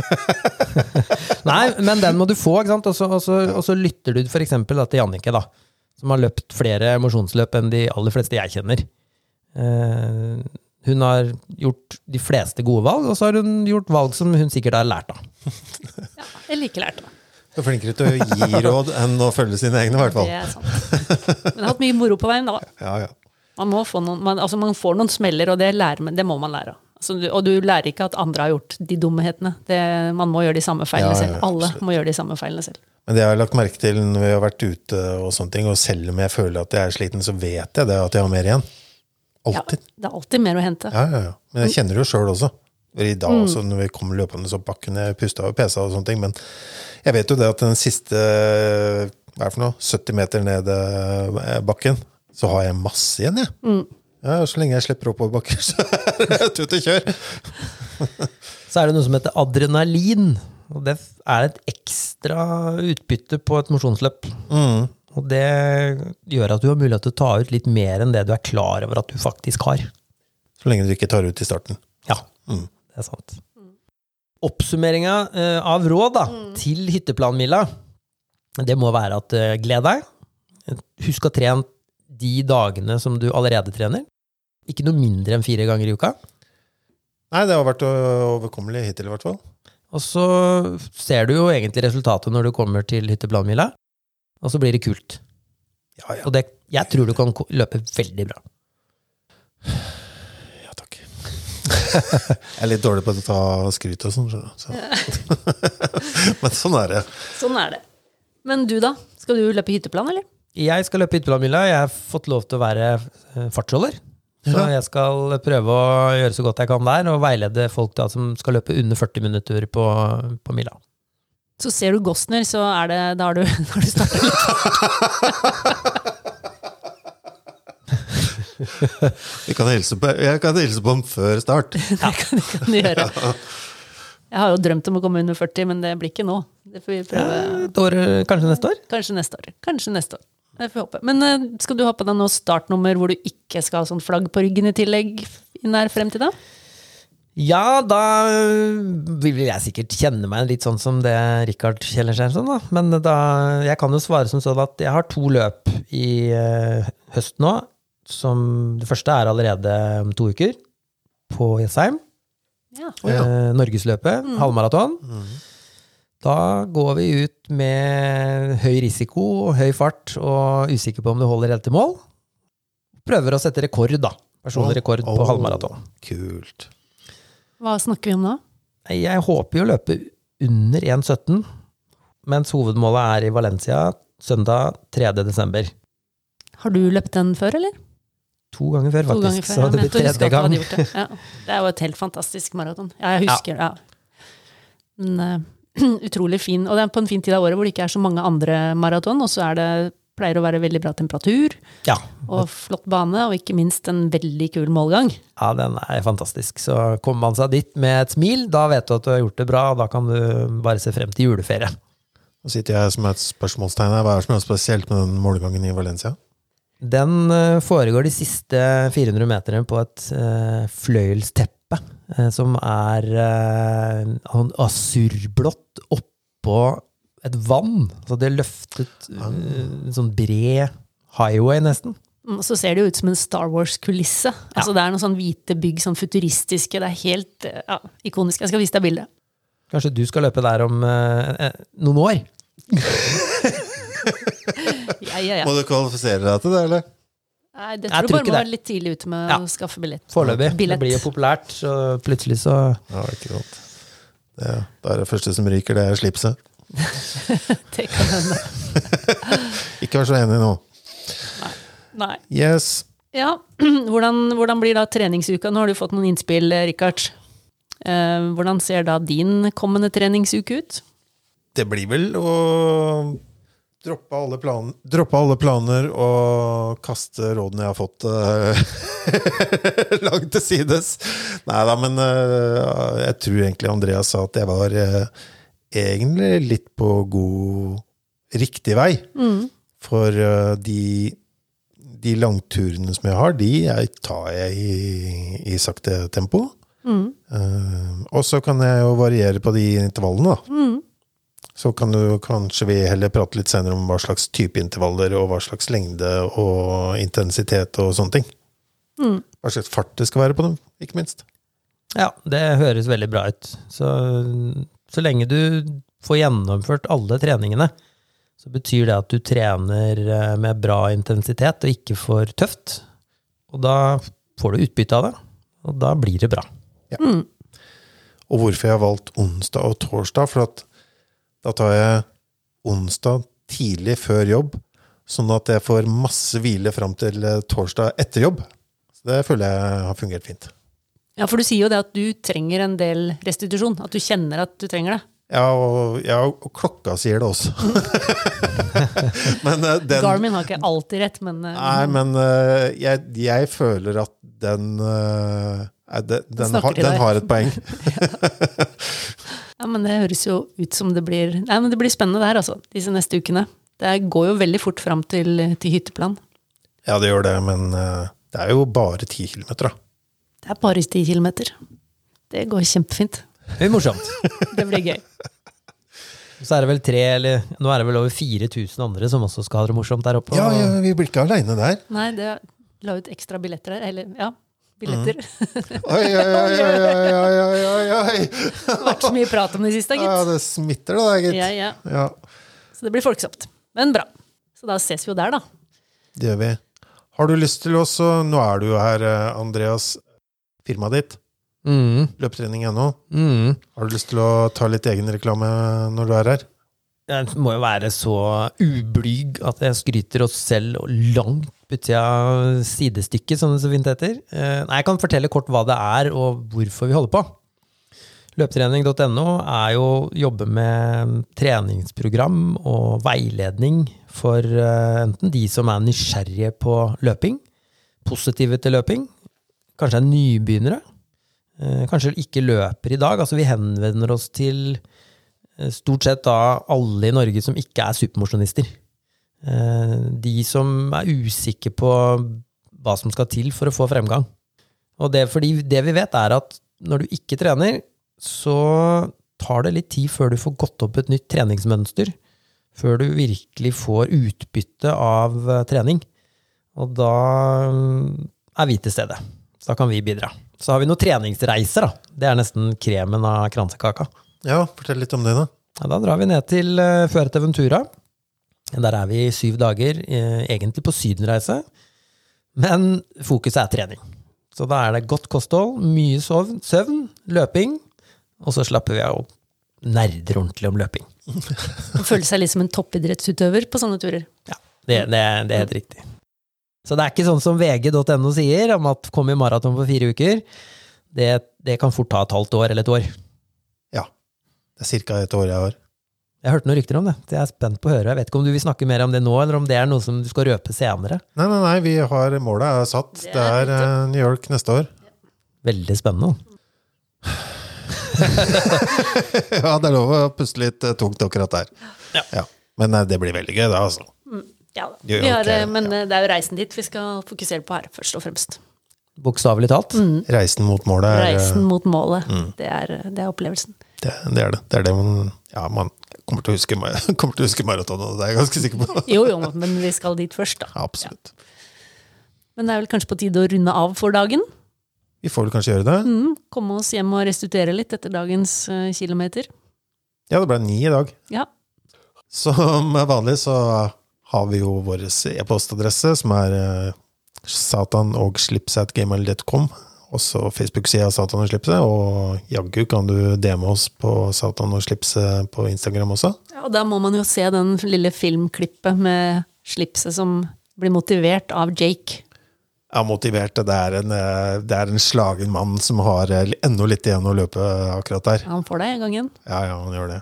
(laughs) Nei, men den må du få, ikke sant? Og så, lytter du for eksempel til Jannicke, da, som har løpt flere mosjonsløp enn de aller fleste jeg kjenner. Uh, hun har gjort de fleste gode valg, og så har hun gjort valg som hun sikkert har lært av. (laughs) Ja, jeg liker lært, av. Du er flinkere til å gi råd enn å følge sine egne, i hvert fall. Det er sant. Men jeg har hatt mye moro på veien, da. (laughs) Ja, ja. Man, må få noen, man, altså man får noen smeller, og det, lærer, det må man lære av. Du- og du lærer ikke at andre har gjort de dumhetene. Det, man må gjøre de samme feilene Ja, ja, selv. Alle absolutt. må gjøre de samme feilene selv. Men det jeg har lagt merke til når vi har vært ute, og sånne ting, og selv om jeg føler at jeg er sliten, så vet jeg det at jeg har mer igjen. Ja, Alltid. det er alltid mer å hente. Ja, ja, ja. Men jeg kjenner det jo sjøl også. I dag også, når vi kom løpende opp bakken, jeg pusta og pesa og sånne ting. Men jeg vet jo det at den siste hva er det for noe, 70 meter ned eh, bakken, så har jeg masse igjen, jeg. Ja, så lenge jeg slipper oppoverbakker, (laughs) så er det tut og kjør. Så er det noe som heter adrenalin. Og det er et ekstra utbytte på et mosjonsløp. Mm. Og det gjør at du har mulighet til å ta ut litt mer enn det du er klar over at du faktisk har. Så lenge du ikke tar ut i starten. Ja, Mm. det er sant. Oppsummeringa eh, av råd da, til hytteplanmila, det må være at eh, gled deg. Husk å trene de dagene som du allerede trener. Ikke noe mindre enn fire ganger i uka. Nei, det har vært overkommelig hittil, i hvert fall. Og så ser du jo egentlig resultatet når du kommer til hytteplanmila, og så blir det kult. Ja, ja. Og det, jeg tror du kan løpe veldig bra. (sighs) Ja, takk. (laughs) jeg er litt dårlig på å ta skryt og sånn. Så. (laughs) Men sånn er det. Sånn er det. Men du, da? Skal du løpe hytteplan, eller? Jeg skal løpe hytteplanmila. Jeg har fått lov til å være eh, fartsholder. Så jeg skal prøve å gjøre så godt jeg kan der, og veilede folk da som skal løpe under 40 minutter på, på mila. Så ser du Gosner, så er det, da har du, (laughs) da har du starta litt. (laughs) jeg, kan hilse på, jeg kan hilse på ham før start. (laughs) Det kan, det kan du gjøre. Jeg har jo drømt om å komme under 40, men det blir ikke nå. Det får vi prøve. Ja, år, eh, kanskje neste år? Kanskje neste år. Kanskje neste år. Det får vi håpe. Men eh, skal du ha på deg noe startnummer hvor du ikke skal ha sånn flagg på ryggen i tillegg i nær fremtid? da? Ja, da vil jeg sikkert kjenne meg litt sånn som det Rikard kjenner seg sånn, da. Men da, jeg kan jo svare som sånn at jeg har to løp i eh, høst nå. Som det første er allerede om to uker, på Jessheim. Ja. Eh, Norgesløpet, halvmaraton. Da går vi ut med høy risiko og høy fart og usikker på om du holder helt til mål. Prøver å sette rekord, da. Personlig rekord på oh, halvmaraton. Kult. Hva snakker vi om da? Jeg håper jo å løpe under 1,17, mens hovedmålet er i Valencia søndag 3. desember. Har du løpt den før, eller? To ganger før, faktisk. ganger før. så det blir tredje gang. det. Ja. (laughs) det er jo et helt fantastisk maraton. Ja, jeg husker det. Ja. Men eh, (clears throat) utrolig fin. Og det er på en fin tid av året hvor det ikke er så mange andre maraton, og så er det pleier å være veldig bra temperatur Ja. og flott bane, og ikke minst en veldig kul målgang. ja, den er fantastisk. Så kommer man seg dit med et smil, da vet du at du har gjort det bra, og da kan du bare se frem til juleferie. Nå sitter jeg som et spørsmålstegn her. Hva er det som er spesielt med den målgangen i Valencia? Den eh, foregår de siste 400 meterne på et eh, fløyelsteppe, eh, som er eh, sånn asurblått oppå et vann. Så det er løftet eh, en sånn bred highway, nesten. Mm, så ser det jo ut som en Star Wars-kulisse. Altså Det er noen sånn hvite bygg, sånn futuristiske. Det er helt eh, ja, ikonisk. Jeg skal vise deg bildet. Kanskje du skal løpe der om eh, eh, noen år? (laughs) Ja, ja, ja. Må du kvalifisere deg til det, eller? Nei, det Jeg tror du tror bare må være litt tidlig ute med Ja. å skaffe billett. Foreløpig. Det blir jo populært, så plutselig så Ja, ikke sant. Det, da er det første som ryker, det er slipset. (laughs) Det kan hende. (laughs) Ikke vær så enig nå. Nei. Yes. Ja, (clears throat) hvordan, hvordan blir da treningsuka? Nå har du fått noen innspill, Rikard. Eh, hvordan ser da din kommende treningsuke ut? Det blir vel å droppe alle, plan droppe alle planer og kaste rådene jeg har fått uh, (laughs) langt til sides. Nei da, men uh, jeg tror egentlig Andreas sa at jeg var uh, egentlig litt på god Riktig vei. For eh, de, de langturene som jeg har, de jeg tar jeg i, i sakte tempo. Eh, og så kan jeg jo variere på de intervallene, da. Så kan du kanskje vi heller prate litt senere om hva slags type intervaller, og hva slags lengde og intensitet og sånne ting. Hva slags fart det skal være på dem, ikke minst. Ja, det høres veldig bra ut. Så, så lenge du får gjennomført alle treningene, så betyr det at du trener eh, med bra intensitet og ikke for tøft. Og da får du utbytte av det, og da blir det bra. Og hvorfor jeg har valgt onsdag og torsdag, for at da tar jeg onsdag tidlig før jobb, sånn at jeg får masse hvile fram til eh, torsdag etter jobb. Så det føler jeg har fungert fint. Ja, for du sier jo det at du trenger en del restitusjon. At du kjenner at du trenger det. Ja, og, ja, og klokka sier det også. (laughs) men eh, den Garmin har ikke alltid rett, men eh, Nei, men jeg, jeg føler at den den, den, har, den har et poeng. (laughs) (laughs) Ja, men det høres jo ut som det blir Nei, men det blir spennende der, altså. Disse neste ukene. Det går jo veldig fort fram til, til hytteplan. Ja, det gjør det, men eh, det er jo bare ti kilometer, da. Det er bare ti kilometer. Det går kjempefint. Det blir morsomt. (laughs) Det blir gøy. Så er det vel tre, eller nå er det vel over 4000 andre som også skal ha det morsomt der oppe. Ja, ja, vi blir ikke aleine der. Nei, det la ut ekstra billetter der. Eller, ja, billetter. Oi, oi, oi, oi, oi, oi, oi, oi. Det har vært så mye prat om det siste, Ja, det smitter det da, gitt. Ja, ja. Ja, Så det blir folksomt. Men bra. Så da ses vi jo der, da. det gjør vi. Har du lyst til også, nå er du jo her, eh, Andreas, firmaet ditt, Mm, løpetrening.no. mm. Har du lyst til å ta litt egenreklame når du er her? Jeg må jo være så ublyg at jeg skryter oss selv langt uti av sidestykket, som det så fint heter. Eh, jeg kan fortelle kort hva det er, og hvorfor vi holder på. Løpetrening.no er jo jobbe med treningsprogram og veiledning for eh, enten de som er nysgjerrige på løping, positive til løping, kanskje er nybegynnere, eh, kanskje ikke løper i dag. Altså vi henvender oss til stort sett da alle i Norge som ikke er supermosjonister. Eh, De som er usikre på hva som skal til for å få fremgang. Og det, fordi det vi vet, er at når du ikke trener, så tar det litt tid før du får gått opp et nytt treningsmønster. Før du virkelig får utbytte av eh, trening. Og da mm, er vi til stede. Så da kan vi bidra. Så har vi noen treningsreiser, da. Det er nesten kremen av kransekaka. Ja, fortell litt om det, da. Ja, da drar vi ned til uh, Fuerteventura. Der er vi i syv dager, eh, egentlig på sydenreise. Men fokuset er trening. Så da er det godt kosthold, mye sovn, søvn, løping, og så slapper vi av og nerder ordentlig om løping. (laughs) Å føle seg litt som en toppidrettsutøver på sånne turer. Ja, det, det, det er helt riktig. Så det er ikke sånn som vg.no sier, om at kom i maraton på fire uker. Det, det kan fort ta et halvt år eller et år. Ja. Det er ca. et år jeg har. Jeg har hørt noen rykter om det, jeg er spent på å høre. Jeg vet ikke om du vil snakke mer om det nå, eller om det er noe som du skal røpe senere. Nei, nei, nei, vi har målet er satt. Det Det er eh, New York neste år. Veldig spennende. (laughs) ja, det er lov å puste litt eh, tungt akkurat der. Ja. Men eh, det blir veldig gøy, da, altså. Ja, da. Vi har, men det er jo reisen dit vi skal fokusere på her, først og fremst. Bokstavelig talt. Reisen mot målet er Reisen mot målet. Det, er, det er opplevelsen. det, det er det. Det er det man Ja, man kommer til å huske, (laughs) kommer til å huske maratonet, det er jeg ganske sikker på. Jo, jo, men vi skal dit først, da. (laughs) Absolutt. Men det er vel kanskje på tide å runde av for dagen. Vi får vel kanskje gjøre det. Mm, komme oss hjem og restituere litt etter dagens uh, kilometer. Ja, det ble ni i dag. Ja. Som vanlig så har vi jo vår e-postadresse, som er uh, satan og slipset.gmail.com. Også Facebook-sida Satan og slipset, og jaggu kan du DM oss på Satan og slipset på Instagram også. ja, og da må man jo se den lille filmklippet med slipset som blir motivert av Jake. Ja, motivert. Det er en, eh, det er en slagen mann som har ennå enda litt igjen å løpe akkurat der. Han får deg gangen. Ja, ja, han gjør det.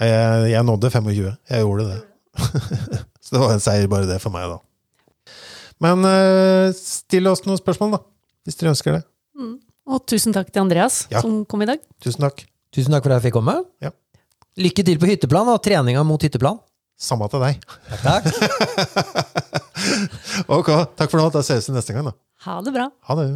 Jeg, jeg, jeg nådde 25. Jeg gjorde det. (laughs) Så det var en seier, bare det for meg, da. Men eh, still oss noen spørsmål, da. Hvis dere ønsker det. Og tusen takk til Andreas Ja. som kom i dag. Tusen takk. Tusen takk for at jeg fikk komme. Ja. Lykke til på hytteplan og treninga mot hytteplan. Samme til deg. Takk, takk. (laughs) Ok, takk for nå. Da ses vi neste gang, da. Ha det bra. Ha det.